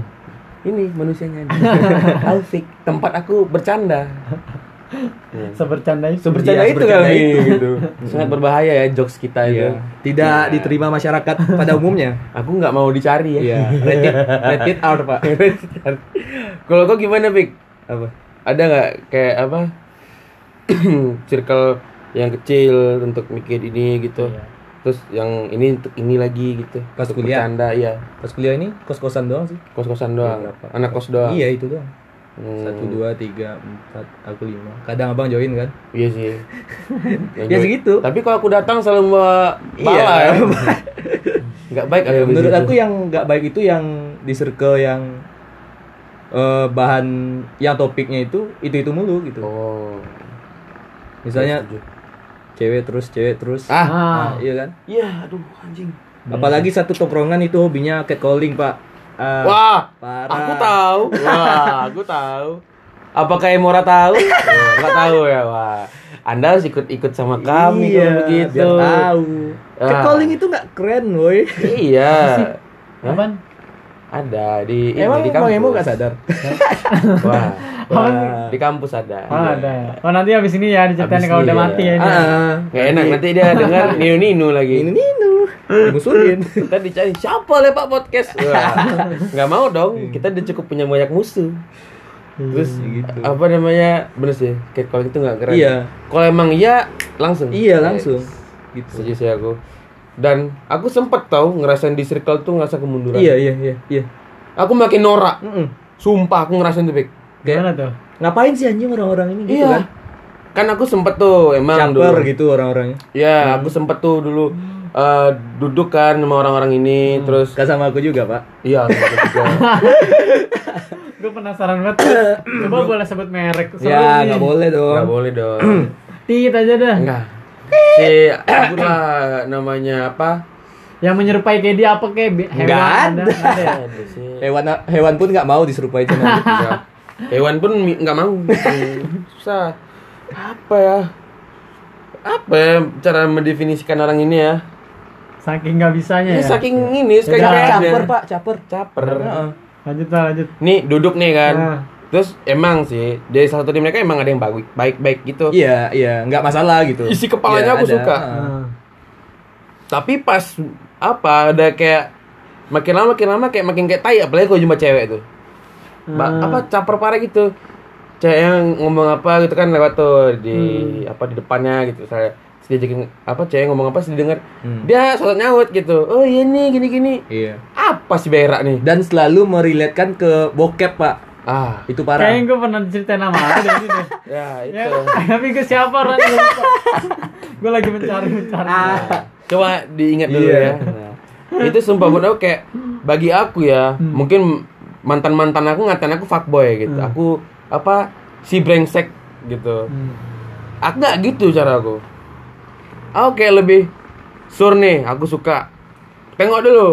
Ini manusianya. Taufik, tempat aku bercanda. Ya. Sebercanda itu. Sebercanda Iya, itu kali itu. gitu. Sangat berbahaya ya jokes kita itu. Iya. Tidak diterima masyarakat pada umumnya. Aku nggak mau dicari ya. Iya, rated rated R, Pak. Kalau kau gimana, Pik? Apa? Ada nggak kayak apa? circle yang kecil untuk mikir ini gitu. Iya. Terus yang ini untuk ini lagi gitu. Pas kuliah? Bercanda, iya. Pas kuliah ini kos-kosan doang sih. Kos-kosan doang. Berapa? Anak kos doang. Iya, itu doang. Hmm. Satu, dua, tiga, empat, aku lima. Kadang abang join kan? Iya sih. Ya gue- segitu. Tapi kalau aku datang selalu Iya. ya. Nggak baik ada Menurut aku yang nggak baik itu yang di circle yang eh, bahan yang topiknya itu itu itu mulu gitu. Oh. Misalnya Setuju. cewek terus cewek terus. Ah. Nah, iya kan? Iya, aduh anjing. Apalagi satu tongkrongan itu hobinya catcalling, Pak. Ah, Wah, parah. aku tahu. Wah, aku tahu. Apakah Emora tahu? Oh, Nggak tahu ya, wah. Anda harus ikut-ikut sama kami iya, kalau begitu. Biar tahu. Ah. Catcalling itu nggak keren, woi. Iya. Apaan? Ada di Emang ini, di Bang kampus. Emo nggak sadar? Wah, Wah. di kampus ada. Oh, ada ya. Oh, nanti habis ini ya diceritain kalau udah ya. mati ya ini. Ah, Nggak enak nanti dia dengar ninu-ninu lagi. ini ninu, dimusuhin. Kita dicari siapa le Pak podcast? Nggak mau dong. Kita udah cukup punya banyak musuh. Terus gitu. apa namanya? Bener sih, kayak kalau itu nggak keren. Iya. Kalau emang iya langsung. Iya langsung. Gitu. Setuju sih aku. Dan aku sempet tau ngerasain di circle tuh ngerasa kemunduran. Iya iya iya iya. Aku makin norak. Mm-mm. Sumpah aku ngerasain tuh. Gimana tuh? Ngapain sih anjing orang-orang ini gitu Iya. kan? Kan aku sempet tuh emang Caper dulu. gitu orang-orangnya. Ya, aku sempet tuh dulu eh, duduk kan sama orang-orang ini, Hmm. terus Gak sama aku juga, Pak. iya sama aku juga. Gue penasaran banget. Coba boleh sebut merek. Seru ya, nggak boleh dong. Nggak boleh dong. Tit aja dah. Enggak. Si apa namanya apa? Yang menyerupai kayak dia apa kayak hewan Nggak ada. ada. ada ya? Sih. Hewan hewan pun nggak mau diserupai sama. Enggak. Hewan pun nggak mau. Susah. Apa ya? Apa ya cara mendefinisikan orang ini ya? Saking nggak bisanya Ini ya. saking ini, saking caper, Pak, caper. Caper. Heeh. Lanjut lah lanjut. Nih duduk nih kan. Nah. Terus emang sih dari salah satu dari mereka emang ada yang baik baik baik gitu. Iya, iya, nggak masalah gitu. Isi kepalanya Iya, aku ada. suka. Nah. Tapi pas apa ada kayak makin lama makin lama kayak makin kayak tai apalagi kalau jumpa cewek tuh. Ba- Hmm. apa caper parah gitu. Cewek yang ngomong apa gitu kan lewat tuh di apa di depannya gitu saya. diajakin apa cewek ngomong apa sih didengar Hmm. dia sosok nyaut gitu oh iya nih gini gini Iya. apa sih berak nih Dan selalu meriletkan ke bokep, Pak. Ah Itu parah. Kayaknya gue pernah ceritain nama aku dari sini. ya itu Ya, tapi gue siapa orangnya? gue lagi mencari mencari. coba diingat dulu Iya. ya Nah, itu sumpah buat aku kayak bagi aku ya mungkin mantan mantan aku ngatain aku fuckboy gitu aku apa si brengsek gitu Hmm. aku nggak gitu cara aku aku kayak lebih sur nih aku suka tengok dulu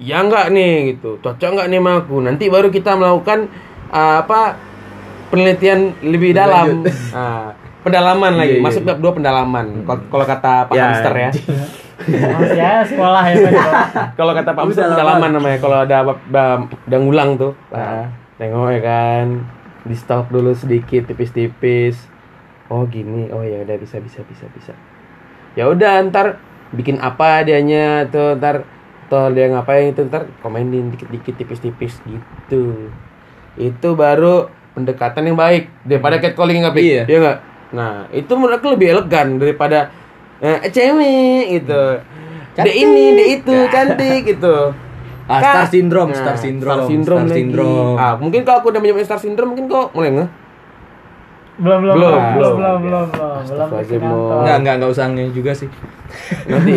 ya nggak nih gitu. Cocok nggak nih sama aku? Nanti baru kita melakukan uh, apa penelitian lebih dalam. Ah, pendalaman lagi. Iya, iya. masuk bab dua pendalaman. Kalau- kalau kata Pak Ya, Hamster ya. Masih ya sekolah ya kalau kata Pak Hamster Udah pendalaman namanya. Kalau ada udah ngulang tuh. Ah. nah, tengok ya kan. Di stalk dulu sedikit tipis-tipis. Oh gini. Oh ya udah bisa bisa bisa bisa. Ya udah ntar bikin apa dianya tuh. Ntar tuh dia ngapain itu ntar komenin dikit-dikit tipis-tipis gitu. Itu baru pendekatan yang baik daripada catcalling nggak? Iya. Iya nggak? Nah itu menurut aku lebih elegan daripada eh, cewek gitu. Dia ini dia itu cantik gitu. Ah, star syndrome, Nah, star syndrome, star syndrome, star lagi. syndrome. ah mungkin kalau aku udah menyebut star syndrome mungkin kok mulai nggak Belum belum Belum, belum belum. belum belum belum. Enggak, enggak, enggak usah nge juga sih. nanti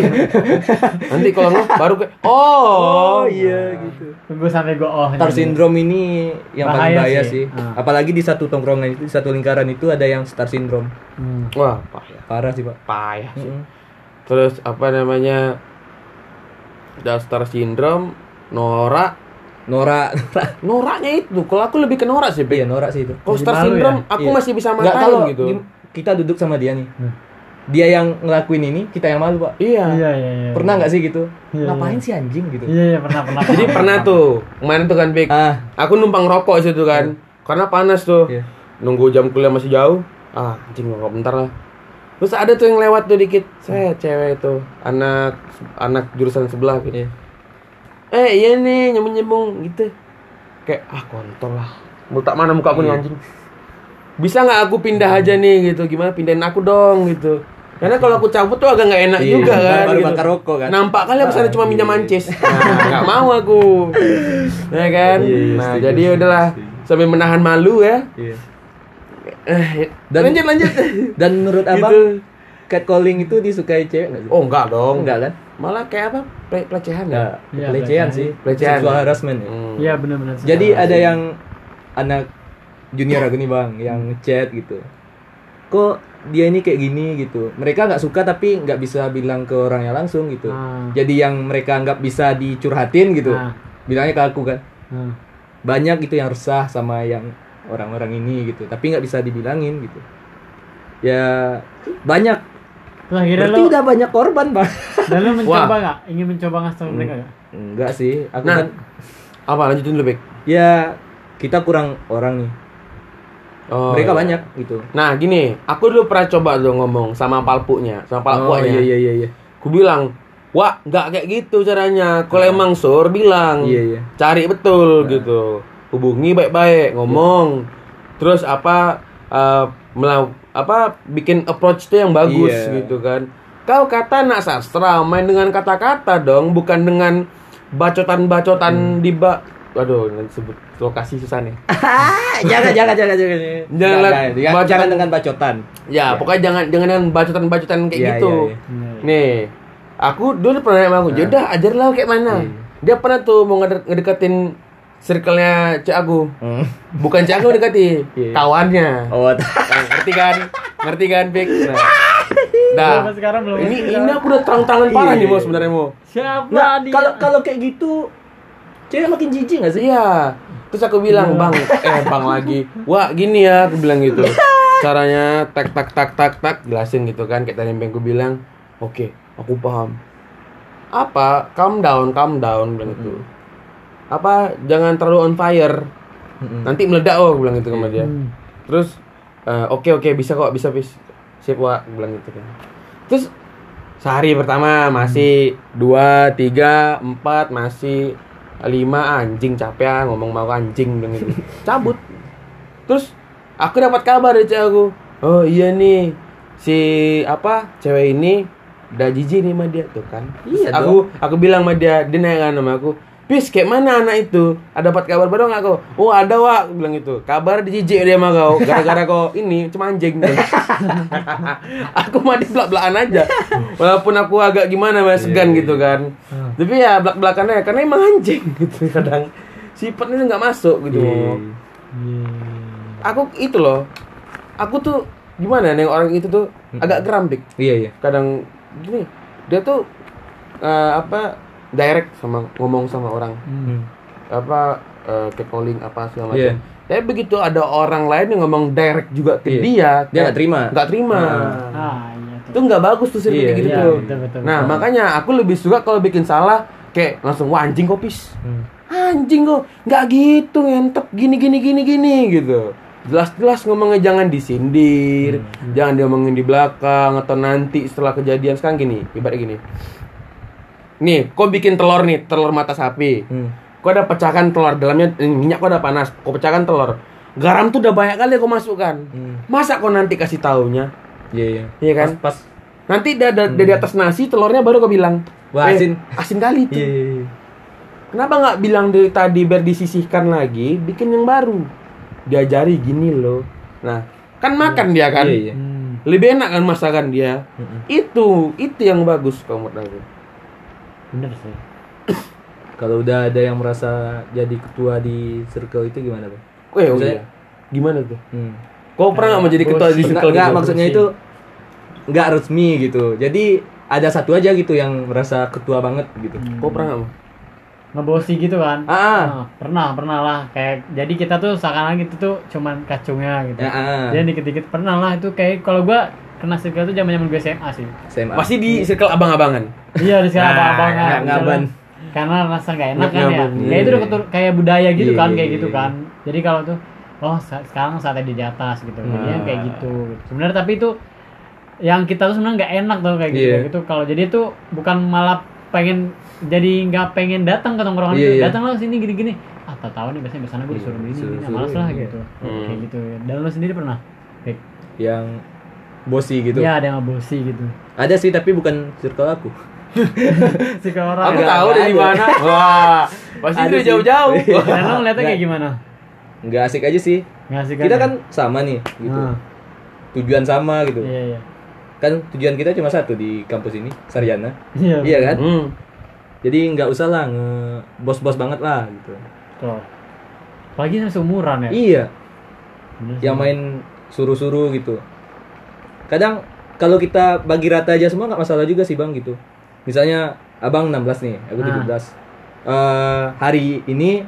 nanti kalau nggak baru kayak oh, gitu. Tunggu sampai gue oh. Star syndrome ini yang paling Bahaya bahaya sih. sih. Ah. Apalagi di satu tongkrongan itu, di satu lingkaran itu ada yang star syndrome. Hmm. wah payah Parah sih, Pak. payah sih. Mm-mm. terus apa namanya ada star syndrome Nora Nora, Noraknya itu kalau aku lebih ke Norak sih Pik. iya Nora sih itu. kalau star malu syndrome ya? aku Iya. masih bisa matain kalau gitu di- kita duduk sama dia nih. Hmm. Dia yang ngelakuin ini, kita yang malu, Pak. iya Iya iya iya. Pernah nggak sih gitu? Iya, Ngapain iya. sih anjing gitu? Iya iya pernah pernah. jadi pernah tuh kemarin tuh kan Pik Ah, aku numpang rokok situ kan karena panas tuh Iya. nunggu jam kuliah masih jauh ah anjing rokok bentar lah terus ada tuh yang lewat tuh dikit saya cewek itu anak anak jurusan sebelah gitu iya. Eh iya nih nyembung nyembung gitu kayak ah kontol lah mau tak mana muka aku nih Iya. anjing bisa nggak aku pindah aja nih gitu gimana pindahin aku dong gitu karena kalau aku cabut tuh agak nggak enak Iya, juga kan baru gitu. bakar rokok kan. nampak kali apa sana cuma minjam iya. mancis nah nggak mau aku ya kan Iya, iya, nah jadi setuju, udahlah sambil menahan malu ya Iya. eh Dan- lanjut lanjut Dan menurut Abang, Gitu. catcalling itu disukai cewek nggak sih? oh enggak dong enggak kan? malah kayak apa pelecehan ya Enggak, Iya, pelecehan pelecehan. sih. Pelecehan. Sexual harassment ya. Hmm. Iya benar benar. Jadi ada yang anak junior aku nih bang, yang chat gitu. Kok dia ini kayak gini gitu. Mereka nggak suka tapi nggak bisa bilang ke orangnya langsung gitu. Ah. Jadi yang mereka nggak bisa dicurhatin gitu. Ah. Bilangnya ke aku kan. Hmm. Banyak gitu yang resah sama yang orang-orang ini gitu. Tapi nggak bisa dibilangin gitu. Ya banyak. Akhirnya Berarti lo udah banyak korban bang. dan lo mencoba Wah. nggak? Ingin mencoba ngasih tau mereka nggak? Enggak sih. Aku Nah. kan apa lanjutin dulu Bek ya kita kurang orang nih. oh, mereka iya. banyak gitu. nah gini aku dulu pernah coba tuh ngomong sama palpunya sama Oh palpunya iya iya iya iya. Aku bilang, wah nggak kayak gitu caranya. Kalau emang sur bilang, Iya, iya. cari betul gitu. Hubungi baik-baik, ngomong. Terus apa eh, melau apa bikin approach tuh yang bagus Iya. gitu kan. Kau kata nak sastra main dengan kata-kata dong, bukan dengan bacotan-bacotan di ba Waduh, nanti sebut lokasi susah nih. jangan jangan jangan jangan Jangan jangan, bacotan. jangan dengan bacotan Ya, pokoknya jangan jangan dengan bacotan-bacotan kayak Iya, gitu. iya, iya. Nih, aku dulu pernah sama aku, "Yaudah, ajarlah kayak mana." Iya. Dia pernah tuh mau ngede- ngedeketin circle-nya Cik Aku. Hmm. Bukan Cik Aku dekati, Iya. kawannya. oh Nah, ngerti kan? Ngerti kan, Bik? Nah. Sampai sekarang belum Ini ini aku udah tangan parah Iya, nih, Mo iya. sebenarnya, Mo. Siapa nah, dia? kalau kalau kayak gitu cewek makin jijik gak sih Iya. Terus aku bilang, "Bang, eh Bang lagi. Wah, gini ya," aku bilang gitu. Caranya tak tak tak tak tak jelasin gitu kan kayak tadi yang aku bilang. Oke, aku paham. Apa? Calm down, calm down bilang gitu. Apa? Jangan terlalu on fire. Mm-mm. Nanti meledak oh, bilang gitu sama dia. Hmm. Terus eh, oke oke bisa kok, bisa bis. Sip, aku bilang gitu kan. Terus sehari pertama masih dua, tiga, empat masih lima anjing capek ah, ngomong mau anjing bilang gitu. Cabut. Terus aku dapat kabar dari cewek aku. Oh iya nih, si apa cewek ini udah jijik nih sama dia tuh kan. Terus Iya aku aku bilang sama dia, dia nanya kan sama aku, Pis, kayak mana anak itu? Ada dapat kabar baru nggak kau? Oh ada wak, bilang itu. Kabar dijijik dia sama kau, gara-gara kau ini cuma anjing. aku mah di belak belakan aja, walaupun aku agak gimana mas segan gitu kan. Tapi ya belak belakannya karena emang anjing gitu kadang sifatnya nggak masuk gitu. Aku itu loh, aku tuh gimana nih orang itu tuh agak geram dik Iya iya. kadang gini dia tuh eh, apa direct sama ngomong sama orang Hmm. apa kayak calling apa segala macam Iya. tapi begitu ada orang lain yang ngomong direct juga ke Iya. dia Dia nggak terima. nggak terima Ah, iya tuh. itu nggak bagus tuh sih Iya, kayak gitu iya, tuh betul, betul, nah betul. makanya aku lebih suka kalau bikin salah kayak langsung wah anjing kopis Hmm. anjing kok nggak gitu ngentep gini gini gini gini gitu jelas-jelas ngomongnya jangan disindir Hmm. jangan diomongin di belakang atau nanti setelah kejadian sekarang gini ibarat gini nih kau bikin telur nih telur mata sapi Hmm. kau ada pecahkan telur dalamnya eh, minyak kau udah panas kau pecahkan telur garam tuh udah banyak kali kau masukkan Hmm. masa kau nanti kasih taunya Iya iya. Iya kan? Pas, pas. nanti da- da- dari atas nasi telurnya baru kau bilang Wah, "Eh, asin." asin kali tuh Iya iya. iya. Kenapa nggak bilang dari tadi biar disisihkan lagi, bikin yang baru? Diajari gini loh. Nah, kan makan dia kan. Iya iya. Hmm. Lebih enak kan masakan dia. Mm-mm. Itu, itu yang bagus kalau menurut aku. Bener sih. Kalau udah ada yang merasa jadi ketua di circle itu gimana bang? Weh, oh Maksudnya- iya. Gimana tuh? Hmm. Kau pernah nggak mau jadi ketua di circle enggak, gitu? maksudnya itu nggak resmi gitu. Jadi ada satu aja gitu yang merasa ketua banget gitu. Kau pernah nggak mau? Ngebosi gitu kan? Ah. Nah, pernah, pernah lah. Kayak jadi kita tuh seakan-akan gitu tuh cuman kacungnya gitu. Ya, ah. Jadi dikit-dikit pernah lah itu kayak kalau gua kena circle tuh zaman-zaman gue SMA sih. SMA. Masih di circle abang-abangan. Iya di sekolah Ah, abang-abangan. nggak ngaban. Karena rasa nggak enak kan ya. Kayak itu udah ketur- kayak budaya gitu Iya, kan iya, kayak iya, gitu kan. Jadi kalau tuh oh sa- sekarang saatnya di atas gitu. Jadinya Ah. kayak gitu. Sebenarnya tapi itu yang kita tuh sebenarnya nggak enak tuh kayak gitu. Kayak gitu. Kalau jadi tuh bukan malah pengen jadi nggak pengen datang ke tongkrongan itu. iya. Datang lo sini gini-gini. Ah, tak tahu nih biasanya biasanya gue disuruh gini. Nah, suruh, malas lah gitu. Hmm. Kayak gitu. Dan lo sendiri pernah? Kayak, yang bosi gitu. Iya ada yang ngebosi gitu. Ada sih tapi bukan circle aku. Ke orang. Aku Nggak, tahu dari mana. Wah, pasti Ada udah sih. jauh-jauh. Dan lo ngeliatnya kayak gimana? Nggak asik aja sih. Nggak sih Kita kan sama nih gitu. Nah, Tujuan sama gitu. iya iya. Kan tujuan kita cuma satu di kampus ini, Sarjana. Iya. Iya kan? Hmm. Jadi nggak usah lah nge bos-bos banget lah gitu. Tuh. Apalagi sama seumuran ya. Iya, Bener yang main suruh-suruh gitu. Kadang kalau kita bagi rata aja semua nggak masalah juga sih bang gitu. Misalnya abang 16 nih, aku Ah. 17. Eh hari ini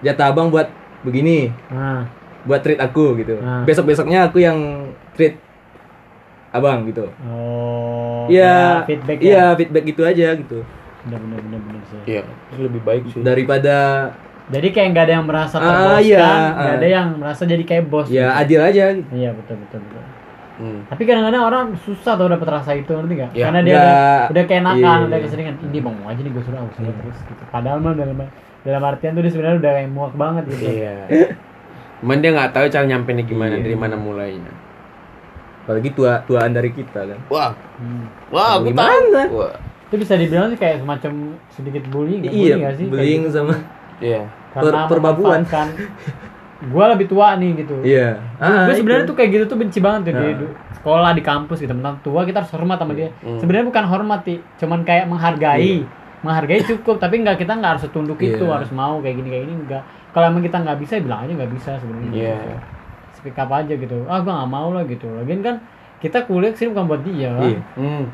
jatah abang buat begini, Nah, buat treat aku gitu. Ah. Besok-besoknya aku yang treat abang gitu. oh. Iya, ya, feedback iya ya. feedback gitu aja gitu. Bener bener bener bener sih. Iya, itu lebih baik sih. Daripada Jadi kayak nggak ada yang merasa Ah, terboskan, iya, nggak ah. ada yang merasa jadi kayak bos. ya gitu. adil aja. Gitu. Iya betul betul betul. Hmm. Tapi kadang-kadang orang susah tau dapet rasa itu ngerti gak? Ya. Karena dia udah, udah keenakan, Iya. udah keseringan. Ini bang mau aja nih gue suruh, aku suruh terus gitu. Padahal mah dalam dalam artian tuh dia sebenarnya udah kayak muak banget gitu. Iya. Cuman dia nggak tahu cara nyampeinnya gimana, Iya. dari mana mulainya. Apalagi tua tuaan dari kita kan. Wah, Hmm. wah, aku Gimana? tahu. Wah, Itu bisa dibilang sih kayak semacam sedikit bullying, nggak? Iya, bullying sih? Kayak bullying gitu. sama iya. Karena per- perbabuan. gue lebih tua nih gitu. Iya. gue sebenarnya tuh kayak gitu tuh benci banget tuh di, Nah. di sekolah di kampus gitu tentang tua kita harus hormat sama dia Hmm. sebenarnya bukan hormat Ti. cuman kayak menghargai menghargai cukup tapi nggak kita nggak harus setunduk itu Iya. harus mau kayak gini kayak gini enggak kalau emang kita nggak bisa ya bilang aja nggak bisa sebenarnya Iya. speak up aja gitu ah gue nggak mau lah gitu lagian kan kita kuliah sih bukan buat dia kan Iya. Hmm.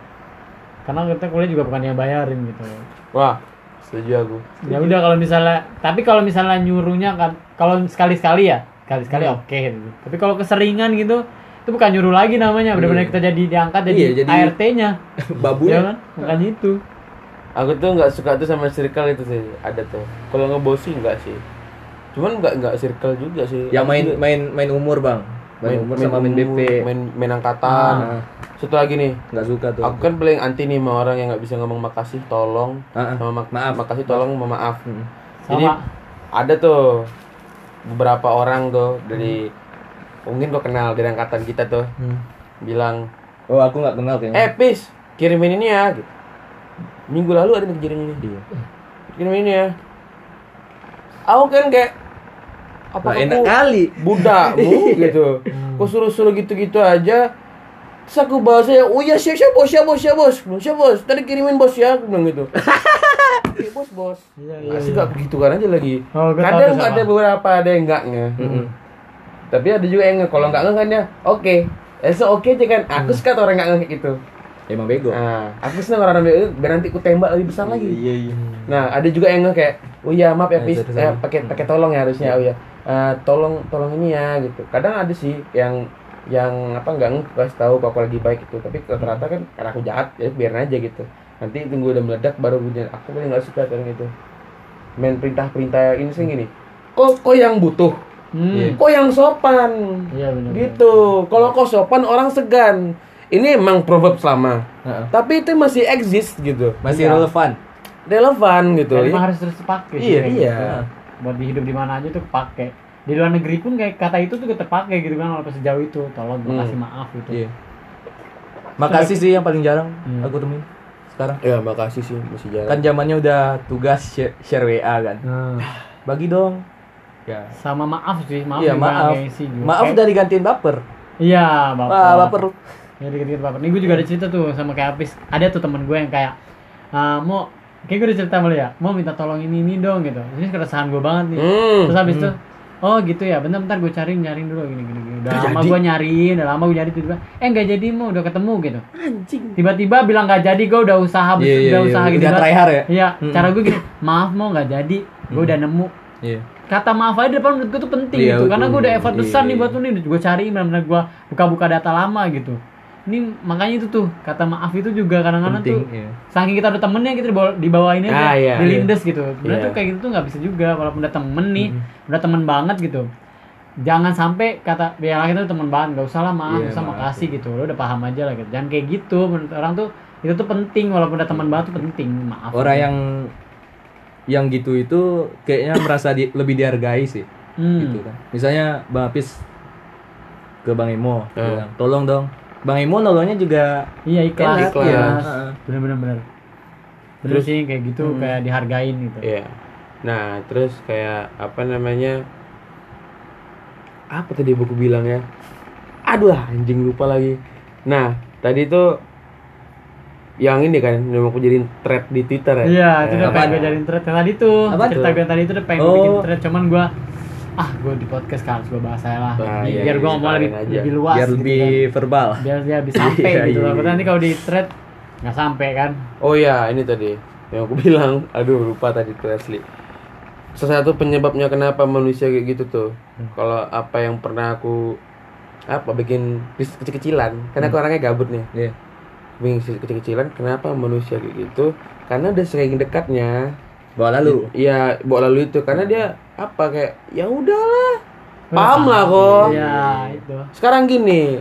karena kita kuliah juga bukan yang bayarin gitu Wah, setuju aku. ya udah kalau misalnya tapi kalau misalnya nyuruhnya kan kalau sekali sekali ya sekali sekali Hmm. oke gitu tapi kalau keseringan gitu itu bukan nyuruh lagi namanya benar-benar Iya. kita jadi diangkat jadi, Iya, jadi- ART-nya babunya. ya kan makanya itu Aku tuh nggak suka tuh sama circle itu sih. Ada tuh. Kalau ngebosi nggak sih. Cuman nggak nggak circle juga sih. Yang main juga main main umur bang. Main, umur sama main BP. main main angkatan. Ah. Satu lagi nih. Nggak suka tuh. Aku kan paling anti nih sama orang yang nggak bisa ngomong makasih, tolong, Ah, ah. sama mak- Maaf. makasih, tolong, sama maaf. Hmm. Jadi ada tuh beberapa orang tuh dari mungkin kau kenal dari angkatan kita tuh Hmm. bilang Oh, aku nggak kenal kayaknya. eh pis kirimin ini ya gitu. minggu lalu ada nih kejadian ini Iya. kirimin ini ya aku kan kayak apa Lah, enak kali. budakmu gitu? Kok suruh-suruh gitu-gitu aja. Terus aku bahasanya oh ya siap siap bos siap bos siap bos. Bilang, siap bos. Tadi kirimin bos ya aku bilang gitu. Oke bos bos. Iya, iya, Asik gak begitu kan aja lagi. Oh, kadang ada beberapa ada yang enggaknya tapi ada juga yang nge- kalau enggak nge kan ya oke. Eh, so oke aja kan. Aku suka tuh orang enggak nge kayak gitu. Emang bego. nah aku seneng orang orang itu biar nanti ku tembak lebih besar lagi. Iya, iya. Nah, ada juga yang nge kayak, oh iya maaf ya, Eh, Pis, sorry, eh, pakai pakai tolong ya harusnya, oh ya, Eh, tolong tolong ini ya gitu. Kadang ada sih yang yang apa nggak nge kasih tahu kalau aku lagi baik itu, tapi rata-rata kan karena aku jahat ya biarin aja gitu. Nanti tunggu udah meledak baru punya. Aku paling nggak suka orang itu. Main perintah-perintah ini sih gini. Kok kok yang butuh? Hmm. Kok yang sopan? Iya benar. Gitu. Kalau kok sopan orang segan. Ini emang proverb lama. Heeh. Tapi itu masih exist gitu. Masih Iya. relevan. Relevan gitu. Ya. emang harus terus dipakai sih, Iya, iya. gitu. Buat di hidup di mana aja tuh kepake. Di luar negeri pun kayak kata itu tuh terpakai gitu kan walaupun sejauh itu. Tolong Hmm. kasih maaf gitu. Iya. Makasih sih yang paling jarang Hmm. aku temuin sekarang. Ya makasih sih masih jalan. Kan zamannya udah tugas share, share WA kan. Nah, Bagi dong. Ya. sama maaf sih, maaf juga maaf. gengsi juga. Maaf udah digantiin baper. Iya, bapak. Wah, baper. Ya dikit-dikit baper. Nih gue juga ada cerita tuh sama kayak Apis. Ada tuh temen gue yang kayak ah, mau kayak gue udah cerita sama lu ya, mau minta tolong ini ini dong gitu. Ini keresahan gue banget nih. Hmm. Terus habis itu Oh gitu ya, bentar-bentar gue cariin, nyariin dulu gini gini gini. Udah Nggak lama gue nyariin, udah lama gue nyari tiba-tiba, eh nggak jadi mau udah ketemu gitu. Anjing. Tiba-tiba bilang nggak jadi, gue udah usaha, Iya, iya, udah iya. usaha gitu. Udah try hard ya? Iya, Mm-mm. cara gue gini, maaf mau nggak jadi, gue udah nemu. Iya. Kata maaf aja di depan menurut gue tuh penting Iya, gitu, karena gue udah effort besar nih iya. buat lu nih, gue cariin benar-benar gue buka-buka data lama gitu. Ini makanya itu tuh kata maaf itu juga kadang-kadang tuh iya. saking kita udah temennya kita dibawa, dibawain aja Ah, iya, dilindes gitu. Sebenarnya Iya. tuh kayak gitu tuh nggak bisa juga walaupun udah temen nih, udah temen banget gitu. Jangan sampai kata biar kita tuh temen banget, nggak usah lah maaf, Iya, nggak usah maaf, makasih gitu. Lo udah paham aja lah gitu. Jangan kayak gitu menurut orang tuh itu tuh penting walaupun udah teman banget tuh penting. Maaf. Orang yang yang gitu itu kayaknya merasa di- lebih dihargai sih. Hmm. Gitu kan. Misalnya Bang Apis ke Bang Emo, Hmm. bilang, tolong dong. Bang Emo nolongnya juga Iya ikhlas, Enak, ikhlas. iya. Heeh. Bener-bener bener. Bener sih kayak gitu kayak dihargain gitu. Iya. Nah, terus kayak apa namanya? Apa tadi buku bilang ya? Aduh, anjing lupa lagi. Nah, tadi itu yang ini kan yang aku jadiin thread di Twitter ya. Iya, itu udah pengen gue jadiin thread yang tadi tuh. Apa cerita gue tadi itu udah pengen Oh. bikin thread, cuman gue ah gue di podcast kan harus gue bahas aja lah. Ah, iya, biar iya, gue ngomong lebih, aja. lebih luas biar gitu lebih kan. verbal. Biar dia bisa sampai Iya, gitu. iya, iya. nanti kalau di thread nggak sampai kan. Oh iya, ini tadi yang aku bilang. Aduh, lupa tadi tuh asli. Salah satu penyebabnya kenapa manusia kayak gitu tuh. Kalau apa yang pernah aku apa bikin bis- kecil-kecilan, karena aku orangnya gabut nih. Iya. Bikin kecil-kecilan, kenapa manusia kayak gitu? Karena udah sering dekatnya. Bawa lalu. Iya, bawa lalu itu karena dia apa kayak ya udahlah. Paham lah kok. Iya itu. Sekarang gini,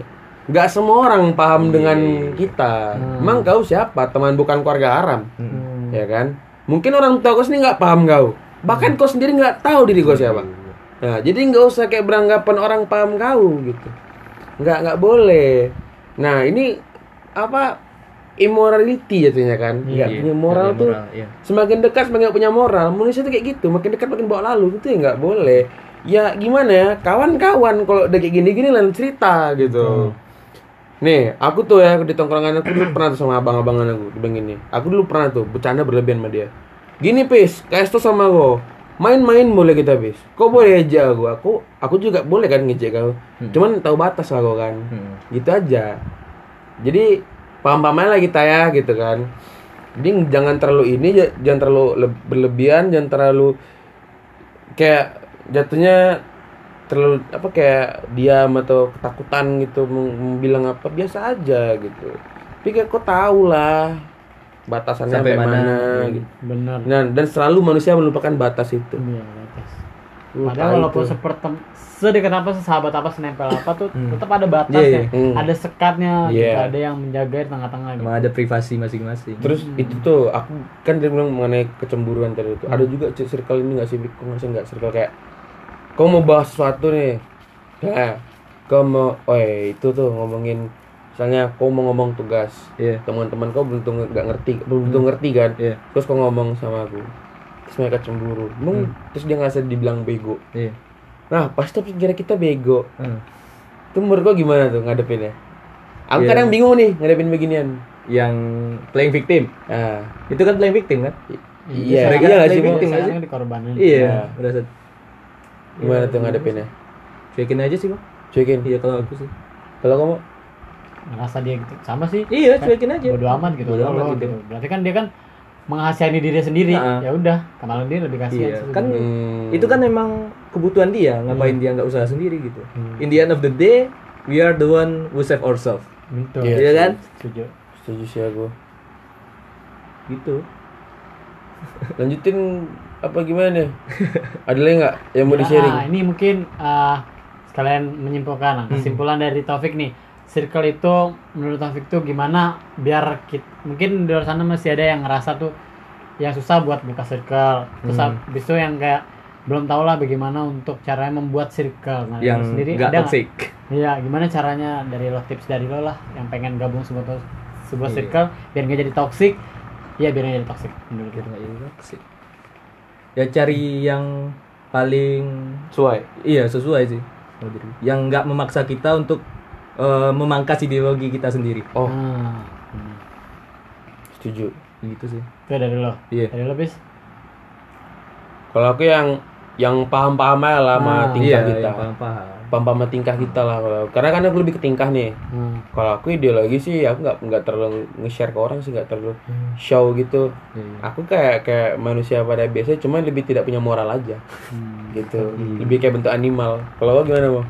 nggak semua orang paham dengan kita. Hmm. Emang kau siapa? Teman bukan keluarga haram, Hmm. ya kan? Mungkin orang tua kau sendiri nggak paham kau. Bahkan kau sendiri nggak tahu diri kau siapa. Nah, jadi nggak usah kayak beranggapan orang paham kau gitu. Nggak nggak boleh. Nah, ini apa? Immorality jatuhnya kan? Nggak Iya, punya moral iya, tuh. moral, iya. Semakin dekat semakin punya moral. Manusia tuh kayak gitu. Makin dekat makin bawa lalu. Itu ya nggak boleh. Ya gimana ya? Kawan-kawan kalau udah kayak gini-gini lain cerita gitu. Nih, aku tuh ya di tongkrongan aku dulu pernah tuh sama abang-abangan aku dibilang gini. Aku dulu pernah tuh bercanda berlebihan sama dia. Gini pis, kayak tuh sama aku. Main-main boleh kita pis. Kau boleh aja aku. Aku aku juga boleh kan ngejek kau. Cuman tahu batas lah kau kan. Hmm. Gitu aja. Jadi paham-paham aja lah kita ya gitu kan. Jadi jangan terlalu ini, jangan terlalu le- berlebihan, jangan terlalu kayak jatuhnya terlalu apa kayak diam atau ketakutan gitu bilang apa biasa aja gitu. Tapi kayak kau tahu lah batasannya Sampai sampai mana, mana, gitu. Bener. Nah, dan selalu manusia melupakan batas itu. Iya, batas. Lu Padahal walaupun tuh. Sedekat apa sahabat apa senempel apa tuh tetap ada batasnya, iya. Hmm. ada sekatnya, gitu. Iya. ada yang menjaga di tengah-tengah. Gitu. Ada privasi masing-masing. Terus itu tuh aku kan dia bilang mengenai kecemburuan tadi itu. Ada juga circle ini nggak sih? Kok nggak sih nggak circle kayak kau mau bahas sesuatu nih. Ya, kau mau, oh itu tuh ngomongin misalnya kau mau ngomong tugas Iya. teman-teman kau belum tentu nggak ngerti belum tentu ngerti kan Iya. terus kau ngomong sama aku terus mereka cemburu Emang- terus dia ngerasa dibilang bego Iya. Nah pasti kira kita bego Hmm. itu menurut kau gimana tuh ngadepinnya aku Iya. kadang bingung nih ngadepin beginian Yang playing victim. ah Itu kan playing victim kan? iya mereka iya nggak sih victim dikorbanin Iya, merasa gimana tuh ngadepinnya cuekin aja sih, Bang. cuekin Iya kalau aku sih. kalau kamu ngerasa dia gitu sama sih Iya, cuekin aja. bodo amat gitu Bodo amat lo gitu. gitu. berarti kan dia kan mengasihani diri sendiri Nah. ya udah kemarin dia lebih kasihan Iya, sih kan. Hmm. itu kan memang kebutuhan dia, ngapain dia nggak usaha sendiri gitu. In the end of the day, we are the one who save ourselves. gitu Iya Iya kan? setuju setuju sih aku Gitu. lanjutin apa gimana nih ada lagi nggak yang mau di sharing Nah, ini mungkin uh, sekalian menyimpulkan Hmm. kesimpulan dari Taufik nih. Circle itu menurut Taufik tuh gimana biar kita, mungkin di luar sana masih ada yang ngerasa tuh yang susah buat buka circle. Terus Hmm. habis itu yang kayak belum tau lah bagaimana untuk caranya membuat circle. Nah, yang sendiri nggak ada toxic. Iya, gimana caranya dari lo tips dari lo lah yang pengen gabung sebuah sebuah Iya. circle biar nggak jadi toxic. Iya, biar nggak jadi toxic menurut Biar nggak jadi toxic. Ya cari yang paling sesuai iya sesuai sih. diri. Yang nggak memaksa kita untuk eh, memangkas ideologi kita sendiri. oh hmm. setuju Gitu sih. itu dari lo. Iya. Dari lo bis. kalau aku yang yang paham-paham aja lah sama Ah, tingkah Iya, kita yang paham-paham. paham-paham sama tingkah kita lah kalau karena kan aku lebih ke tingkah nih Hmm. kalau aku ideologi sih aku nggak nggak terlalu nge-share ke orang sih nggak terlalu Hmm. show gitu Iya. aku kayak kayak manusia pada biasa cuman lebih tidak punya moral aja Hmm. gitu lebih kayak bentuk animal kalau lo gimana mau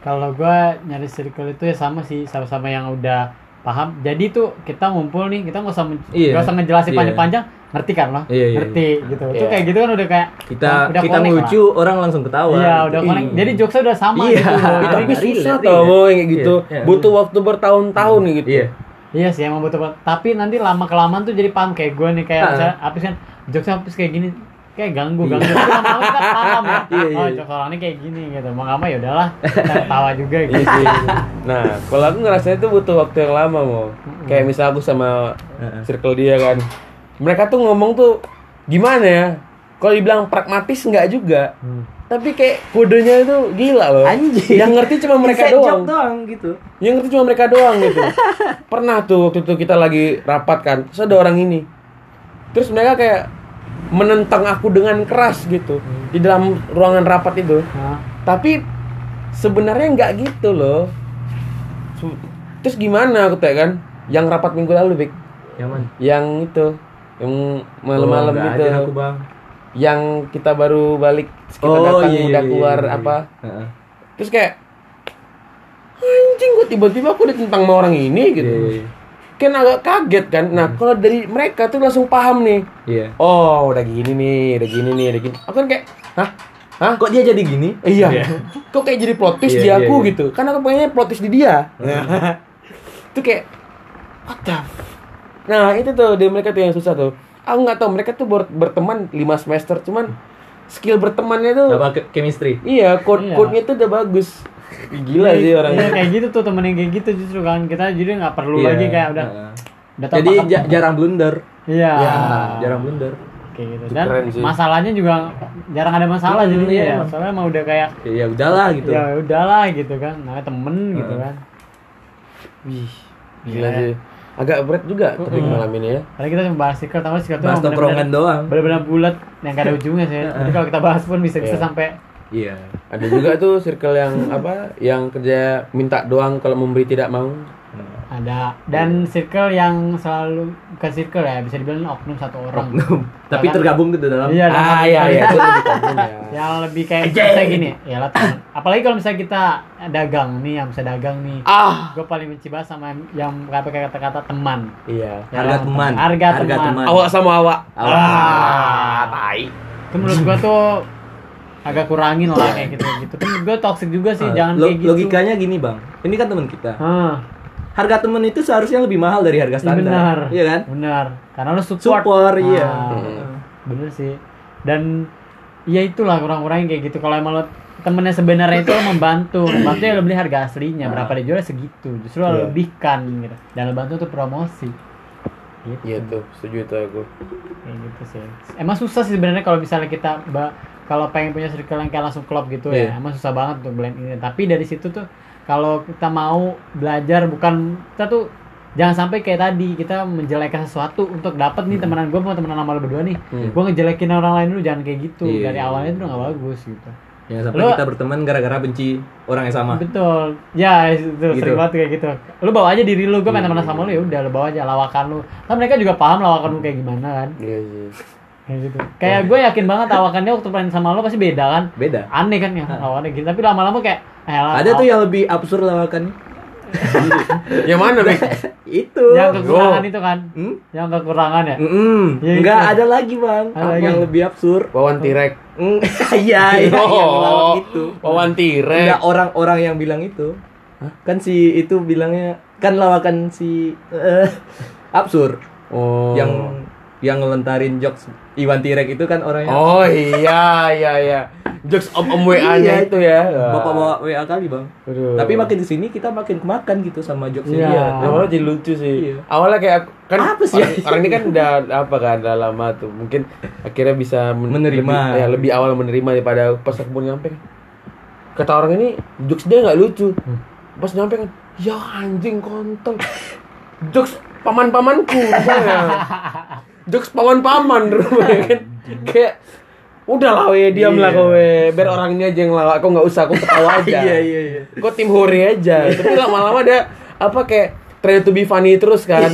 Kalau gua nyari circle itu ya sama sih, sama-sama yang udah paham. Jadi tuh kita ngumpul nih, kita nggak usah Iya. nggak usah ngejelasin Iya. panjang-panjang, ngerti kan lo? Iya, iya, ngerti gitu. Itu Iya. kayak gitu kan udah kayak Kita udah kita ngelucu orang langsung ketawa. lah. Iya, gitu. udah connect. Iya. Jadi jokesnya udah sama Iya. gitu. Jadi- tapi susah tau mau kayak gitu iya. butuh waktu bertahun-tahun gitu Iya. Iya sih emang banget. Tapi nanti lama kelamaan tuh jadi paham kayak gue nih kayak Ah. misalnya habis kan jokesnya habis kayak gini kayak ganggu ganggu. Tapi lama-lama kita paham ya. Iya, iya, oh iya. jokes orang ini kayak gini gitu. Mau nggak mau ya udahlah. Kita ketawa juga gitu. Iya sih. nah kalau aku ngerasa itu butuh waktu yang lama mau kayak misal aku sama circle dia kan mereka tuh ngomong tuh gimana ya kalau dibilang pragmatis nggak juga Hmm. tapi kayak kodenya itu gila loh Anjing. yang ngerti cuma mereka doang doang gitu. yang ngerti cuma mereka doang gitu pernah tuh waktu itu kita lagi rapat kan terus ada orang ini terus mereka kayak menentang aku dengan keras gitu. Di dalam ruangan rapat itu. Nah, tapi sebenarnya nggak gitu loh. Terus gimana aku tanya kan? Yang rapat minggu lalu Bik. Yang mana? yang itu yang malam-malam Oh, itu aku, Bang. yang kita baru balik kita datang udah keluar apa. Heeh. terus kayak anjing gue tiba-tiba aku ditentang sama orang ini? Gitu. Iya, iya. Kan agak kaget kan. Nah kalau dari mereka tuh langsung paham nih. Iya. oh udah gini nih udah gini nih udah gini. Aku kan kayak hah? Hah? Kok dia jadi gini? iya. Kok kayak jadi plot twist Iya, di iya, aku iya. gitu. Kan aku pengennya plot twist di dia. Itu kayak what the f- nah itu tuh dari mereka tuh yang susah tuh. Aku nggak tahu mereka tuh ber- berteman 5 semester cuman skill bertemannya tuh Apa chemistry? iya code Iya. code nya tuh udah bagus gila sih orang Iya kayak gitu tuh temen yang kayak gitu justru kan. Kita jadi nggak perlu Iya. lagi kayak udah Heeh. udah tahu Jadi ja- jarang blunder. iya. Jarang blunder. kayak gitu. Itu dan masalahnya juga jarang ada masalah Hmm, jadinya iya, ya. soalnya emang udah kayak Ya, ya udahlah gitu. ya udahlah gitu kan. Namanya temen gitu kan. Wih, gila sih. Agak berat juga topik malam ini ya. Karena kita cuma bahas circle tahu circle tuh Bahas tongkrongan doang. benar-benar bulat yang gak ada ujungnya sih. Jadi kalau kita bahas pun bisa bisa Iya. sampai Iya. ada juga tuh circle yang apa yang kerja minta doang kalau memberi tidak mau. Ada. Dan circle yang selalu bukan circle ya bisa dibilang oknum satu orang. Tapi Bahkan- tergabung gitu dalam. iya dalam ah iya iya itu lebih ya. Yang lebih kayak misalnya gini ya lah apalagi kalau misalnya kita dagang nih yang bisa dagang nih. Ah. Gue paling benci banget sama yang- pakai kata-kata teman. Iya. Ya Harga teman. harga, Harga teman, teman. awak sama awak. Ah. tai. Itu menurut gue tuh agak kurangin lah kayak gitu gitu. Kan gue toxic juga sih Ah, jangan lo- kayak gitu. Logikanya gini bang, ini kan teman kita. ah. Harga temen itu seharusnya lebih mahal dari harga standar. benar. Iya kan? benar. Karena lu support. Support, iya. Ah, bener sih. Dan ya itulah kurang-kurangin kayak gitu. Kalau emang lo temennya sebenarnya itu membantu membantu ya lo beli harga aslinya berapa dijual segitu. Justru lo Iya. lebihkan gitu. Dan lo bantu untuk promosi gitu. Iya tuh, setuju tuh aku. kayak gitu sih. Emang susah sih sebenarnya kalau misalnya kita kalau pengen punya circle yang kayak langsung klub gitu ya. Iya. emang susah banget untuk blend ini. Tapi dari situ tuh kalau kita mau belajar bukan kita tuh jangan sampai kayak tadi kita menjelekkan sesuatu untuk dapat nih temenan gue mau temenan sama lo berdua nih. Hmm. gue ngejelekin orang lain dulu jangan kayak gitu. Iya, dari awalnya itu udah gak bagus gitu Ya sampai Lu- kita berteman gara-gara benci orang yang sama. betul ya itu Gitu. sering banget kayak gitu lu bawa aja diri lu gue Iya, temenan sama lu ya udah lu bawa aja lawakan lu kan mereka juga paham lawakan lu kayak gimana kan Iya sih. kayak gitu kayak gue yakin banget lawakannya waktu main sama lo pasti beda kan Beda. aneh kan ya lawannya gitu tapi lama-lama kayak eh, lah, Ada tuh yang lebih absurd lawakannya. Yang mana, Bek? itu. yang kekurangan Oh. itu kan Hmm? yang kekurangan ya Mm-mm. Ya, Enggak ada lagi bang Ada yang lagi. lebih absurd. Wawan Tirek. Mm, Iya iya yang ngelawak itu. Wawan Tirek. Enggak orang-orang yang bilang itu. Kan si itu bilangnya kan lawakan si eh, absurd Oh. yang yang ngelontarin jokes Iwan Tirek itu kan orangnya Oh iya iya iya. Jokes om om WA-nya Iya. itu ya. bapak bawa WA kali bang. Aduh. Tapi makin ke sini kita makin kemakan gitu sama jokesnya Iya. dia. Awalnya jadi lucu sih. Iya. Awalnya kayak kan Apa sih? Orang, orang ini kan udah apa kan udah lama tuh. Mungkin akhirnya bisa men- Menerima. lebih, ya, lebih awal menerima daripada pas aku mau nyampe. Kata orang ini jokes dia nggak lucu. Pas nyampe kan, ya anjing kontol. jokes paman-pamanku jokes paman-paman rupanya kan. Kayak udah lah we diam lah Iya. kowe biar orang ini aja yang lawak kok nggak usah aku ketawa aja Iya iya iya. kok tim hore aja tapi lama-lama dia apa kayak try to be funny terus kan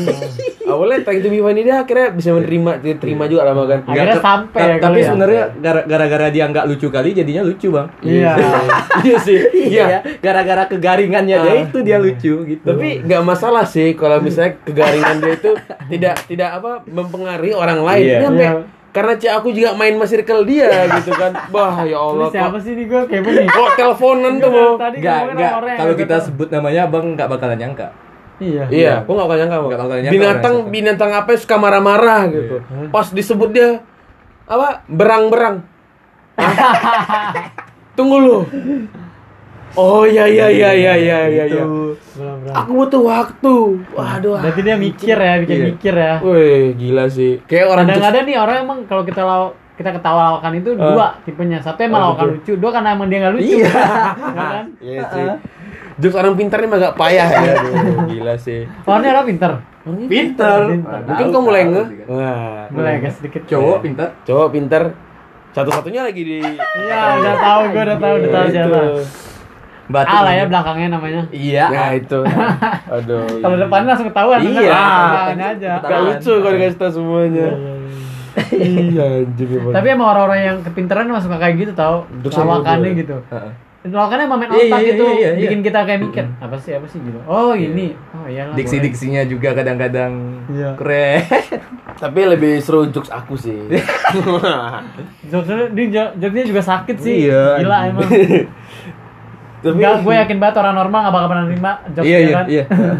awalnya try to be funny dia akhirnya bisa menerima dia terima juga lama kan Akhirnya sampai ya Tapi ya. sebenarnya gara- gara-gara dia nggak lucu kali jadinya lucu bang. iya iya sih Iya, iya gara-gara kegaringannya dia Ah. itu dia lucu gitu. tapi nggak masalah sih kalau misalnya kegaringan dia itu tidak tidak apa mempengaruhi orang lain Iya. Sampai Iya. karena cik aku juga main sama circle dia gitu kan wah ya Ini Allah siapa kok sih nih gue kayak begini kok teleponan tuh mau tadi Nggak, Kalau kita sebut namanya abang nggak bakalan nyangka. Iya Iya, gua gak bakal nyangka. Bakal nyangka binatang orang binatang apa yang suka marah-marah gitu. Pas disebut dia apa? Berang-berang. Tunggu lu. Oh iya iya iya iya iya iya. iya. Belum, belum. Aku butuh waktu. Waduh. berarti dia mikir ya bikin Iya. mikir ya Wih, gila sih. Kayak orang kadang-kadang nih orang emang kalau kita law kita ketawa lawakan itu dua tipenya satu emang Oh, lawakan lucu dua karena emang dia nggak lucu Iya. Ya kan Iya sih. Jokes orang pintar ini agak payah ya. Aduh, gila sih. orangnya orang pinter Pinter. Pinter. Mungkin kau mulai nge. Wah. mulai agak sedikit Cowok pinter. Cowok pintar. Satu-satunya lagi di iya udah tahu gue udah tahu udah tahu siapa Batu. A lah ya belakangnya namanya Iya. Nah itu. Aduh. kalau depannya langsung ketahuan Iya. bener. belakangnya aja Gak lucu kalau dikasih tau semuanya. Iya anjing emang. tapi emang orang-orang yang kepinteran masuk kayak gitu tau lawakannya gitu Heeh. lawakannya emang main Iya, otak iya, gitu iya, iya, bikin kita kayak mikir apa sih apa sih gitu oh ini oh boleh. Diksi-diksinya juga kadang-kadang Iya. keren. Tapi lebih seru jokes aku sih. Jokesnya, jokesnya juga sakit sih Iya, gila anjing. emang Tapi Enggak, gue yakin banget orang normal gak bakal pernah nerima jokesnya Iya iya kan iya. Iya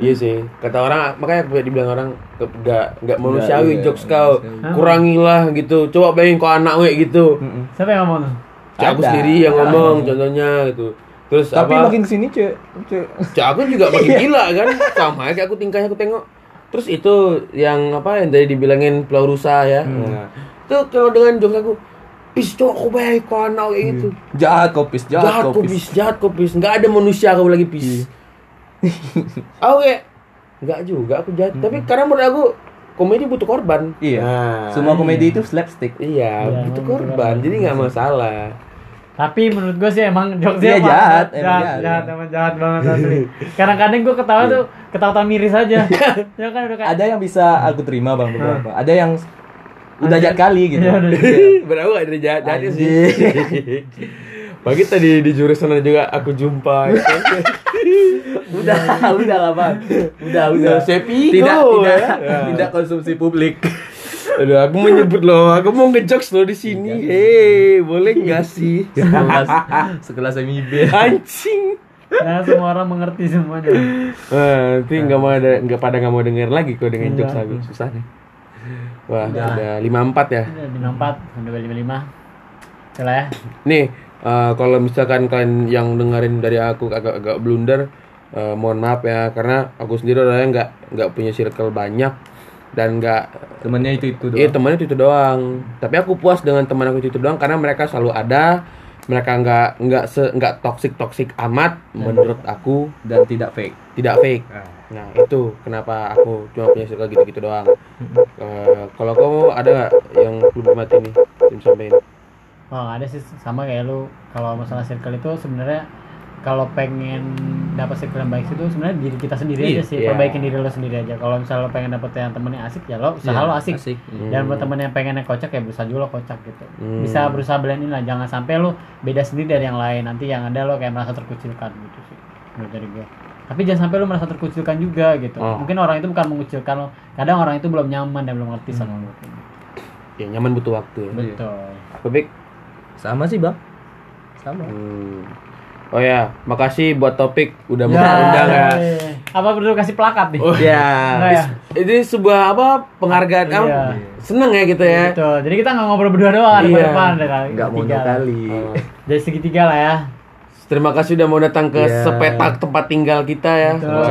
sih. Kata orang makanya aku dibilang orang nggak nggak manusiawi iya, jokes kau. Kurangilah gitu. Coba bayangin kau anak we gitu. Siapa yang ngomong? Cak aku Ada. sendiri yang ngomong contohnya gitu. Terus Tapi apa? makin ke sini cek, cek. Aku juga makin gila kan. Sama kayak aku tingkahnya aku tengok. Terus itu yang apa yang tadi dibilangin pulau rusa ya. Nah, itu kalau dengan jokes aku Pis cowok kau baik kau anak kayak gitu. Jahat kopis, jahat, jahat kok kopis. bis jahat kok bis nggak ada manusia kau lagi bis aku kayak nggak juga aku jahat tapi karena menurut aku komedi butuh korban Iya. Nah, Semua komedi itu slapstick. iya Iya, butuh korban jadi nggak masalah Tapi menurut gue sih emang jokesnya Iya, emang jahat, jahat, emang jahat, jahat. emang jahat banget asli. Kadang-kadang gue ketawa tuh ketawa miris aja. ya kan udah kayak Ada yang bisa aku terima bang beberapa. Ada yang udah jahat kali gitu. Iya, udah. berapa gak ada jahat jahatnya sih. Pagi tadi di jurusan juga aku jumpa udah, udah lah bang. Udah, udah. Sepi Tidak, tidak, ya. tidak konsumsi publik. Aduh, aku menyebut loh, aku mau ngejokes loh di sini. Hei, boleh nggak sih? Sekelas, sekelas MIB. Anjing. Nah, semua orang mengerti semuanya. Nanti nggak mau ada nggak pada nggak mau denger lagi kok dengan Iya. jokes aku susah nih. Wah, Udah. udah lima empat ya. Udah di 64 sampai 55. Salah ya. Nih, eh, kalau misalkan kalian yang dengerin dari aku agak-agak blunder, eh, mohon maaf ya karena aku sendiri orangnya nggak nggak punya circle banyak dan nggak Temennya itu itu Iya doang. temannya itu, itu doang. Tapi aku puas dengan teman aku itu, itu doang karena mereka selalu ada. Mereka nggak nggak se nggak toksik toksik amat menurut aku dan tidak fake. tidak fake. Nah itu kenapa aku cuma punya circle gitu-gitu doang. Eh, kalau kamu ada nggak yang belum mati nih tim sampein? Oh ada sih sama kayak lu kalau masalah circle itu sebenarnya kalau pengen dapat circle yang baik itu sebenarnya diri kita sendiri Iya, aja sih iya. perbaikin diri lo sendiri aja kalau misalnya lo pengen dapet yang temennya asik ya lo usaha Iya, lo asik, asik. dan buat temen yang pengen yang kocak ya berusaha juga lo kocak gitu Hmm. bisa berusaha blend in lah jangan sampai lo beda sendiri dari yang lain nanti yang ada lo kayak merasa terkucilkan gitu sih menurut dari gue tapi jangan sampai lo merasa terkucilkan juga gitu Oh. mungkin orang itu bukan mengucilkan lo kadang orang itu belum nyaman dan belum ngerti sama Hmm. lo gitu. Ya nyaman butuh waktu. Ya. betul Bebek. Sama sih, Bang. Sama. Hmm. Oh ya, makasih buat topik udah mau Ya, undang ya. eh. apa perlu kasih plakat nih Oh ya. Enggak ya? Ini sebuah apa penghargaan Iya. Seneng ya gitu ya. Betul. Jadi kita nggak ngobrol berdua doang di Iya. depan ada kali. Enggak mau kali. Oh. Jadi segitiga lah ya. Terima kasih udah mau datang ke Iya. sepetak tempat tinggal kita ya. Sama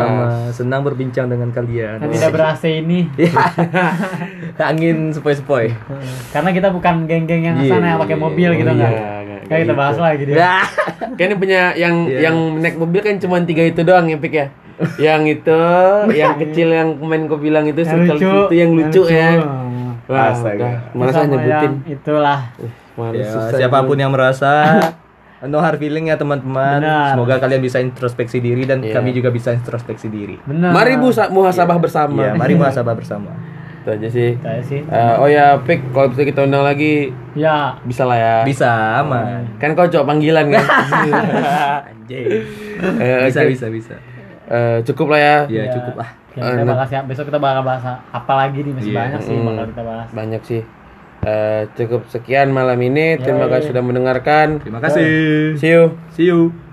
senang berbincang dengan kalian. Tidak ber-AC ini. Angin sepoi-sepoi. Karena kita bukan geng-geng yang Iya, sana yang pakai iya, mobil iya. gitu Oh, kan. iya, nggak- Kayak kita bahas gitu. lagi dia. Ya. Kan ini punya yang Iya. yang naik mobil kan cuma tiga itu doang ya Pik ya. yang itu, yang kecil yang kemarin kau bilang itu Yang lucu, itu yang lucu ya. Wah, Astaga. Sama nyebutin. itulah. Ya, siapa pun yang merasa no hard feeling ya teman-teman. Semoga kalian bisa introspeksi diri dan Iya. kami juga bisa introspeksi diri. Benar. Mari bu muhasabah bersama. Ya, mari muhasabah bersama. Itu aja sih. Sih. Eh, oh ya, Pik, kalau bisa kita undang lagi Ya. bisa lah ya. Bisa aman. Kan kau cowok panggilan kan. Anjing. Eh, Bisa oke. bisa bisa. Eh, cukup lah ya. Ya, Ya. cukup lah. Ya, kita bakal siap. Besok kita bakal bahas apa lagi nih masih Iya. banyak sih Hmm. bakal kita bahas. Banyak sih. Eh, cukup sekian malam ini. Terima kasih sudah mendengarkan. Terima kasih. See you. See you.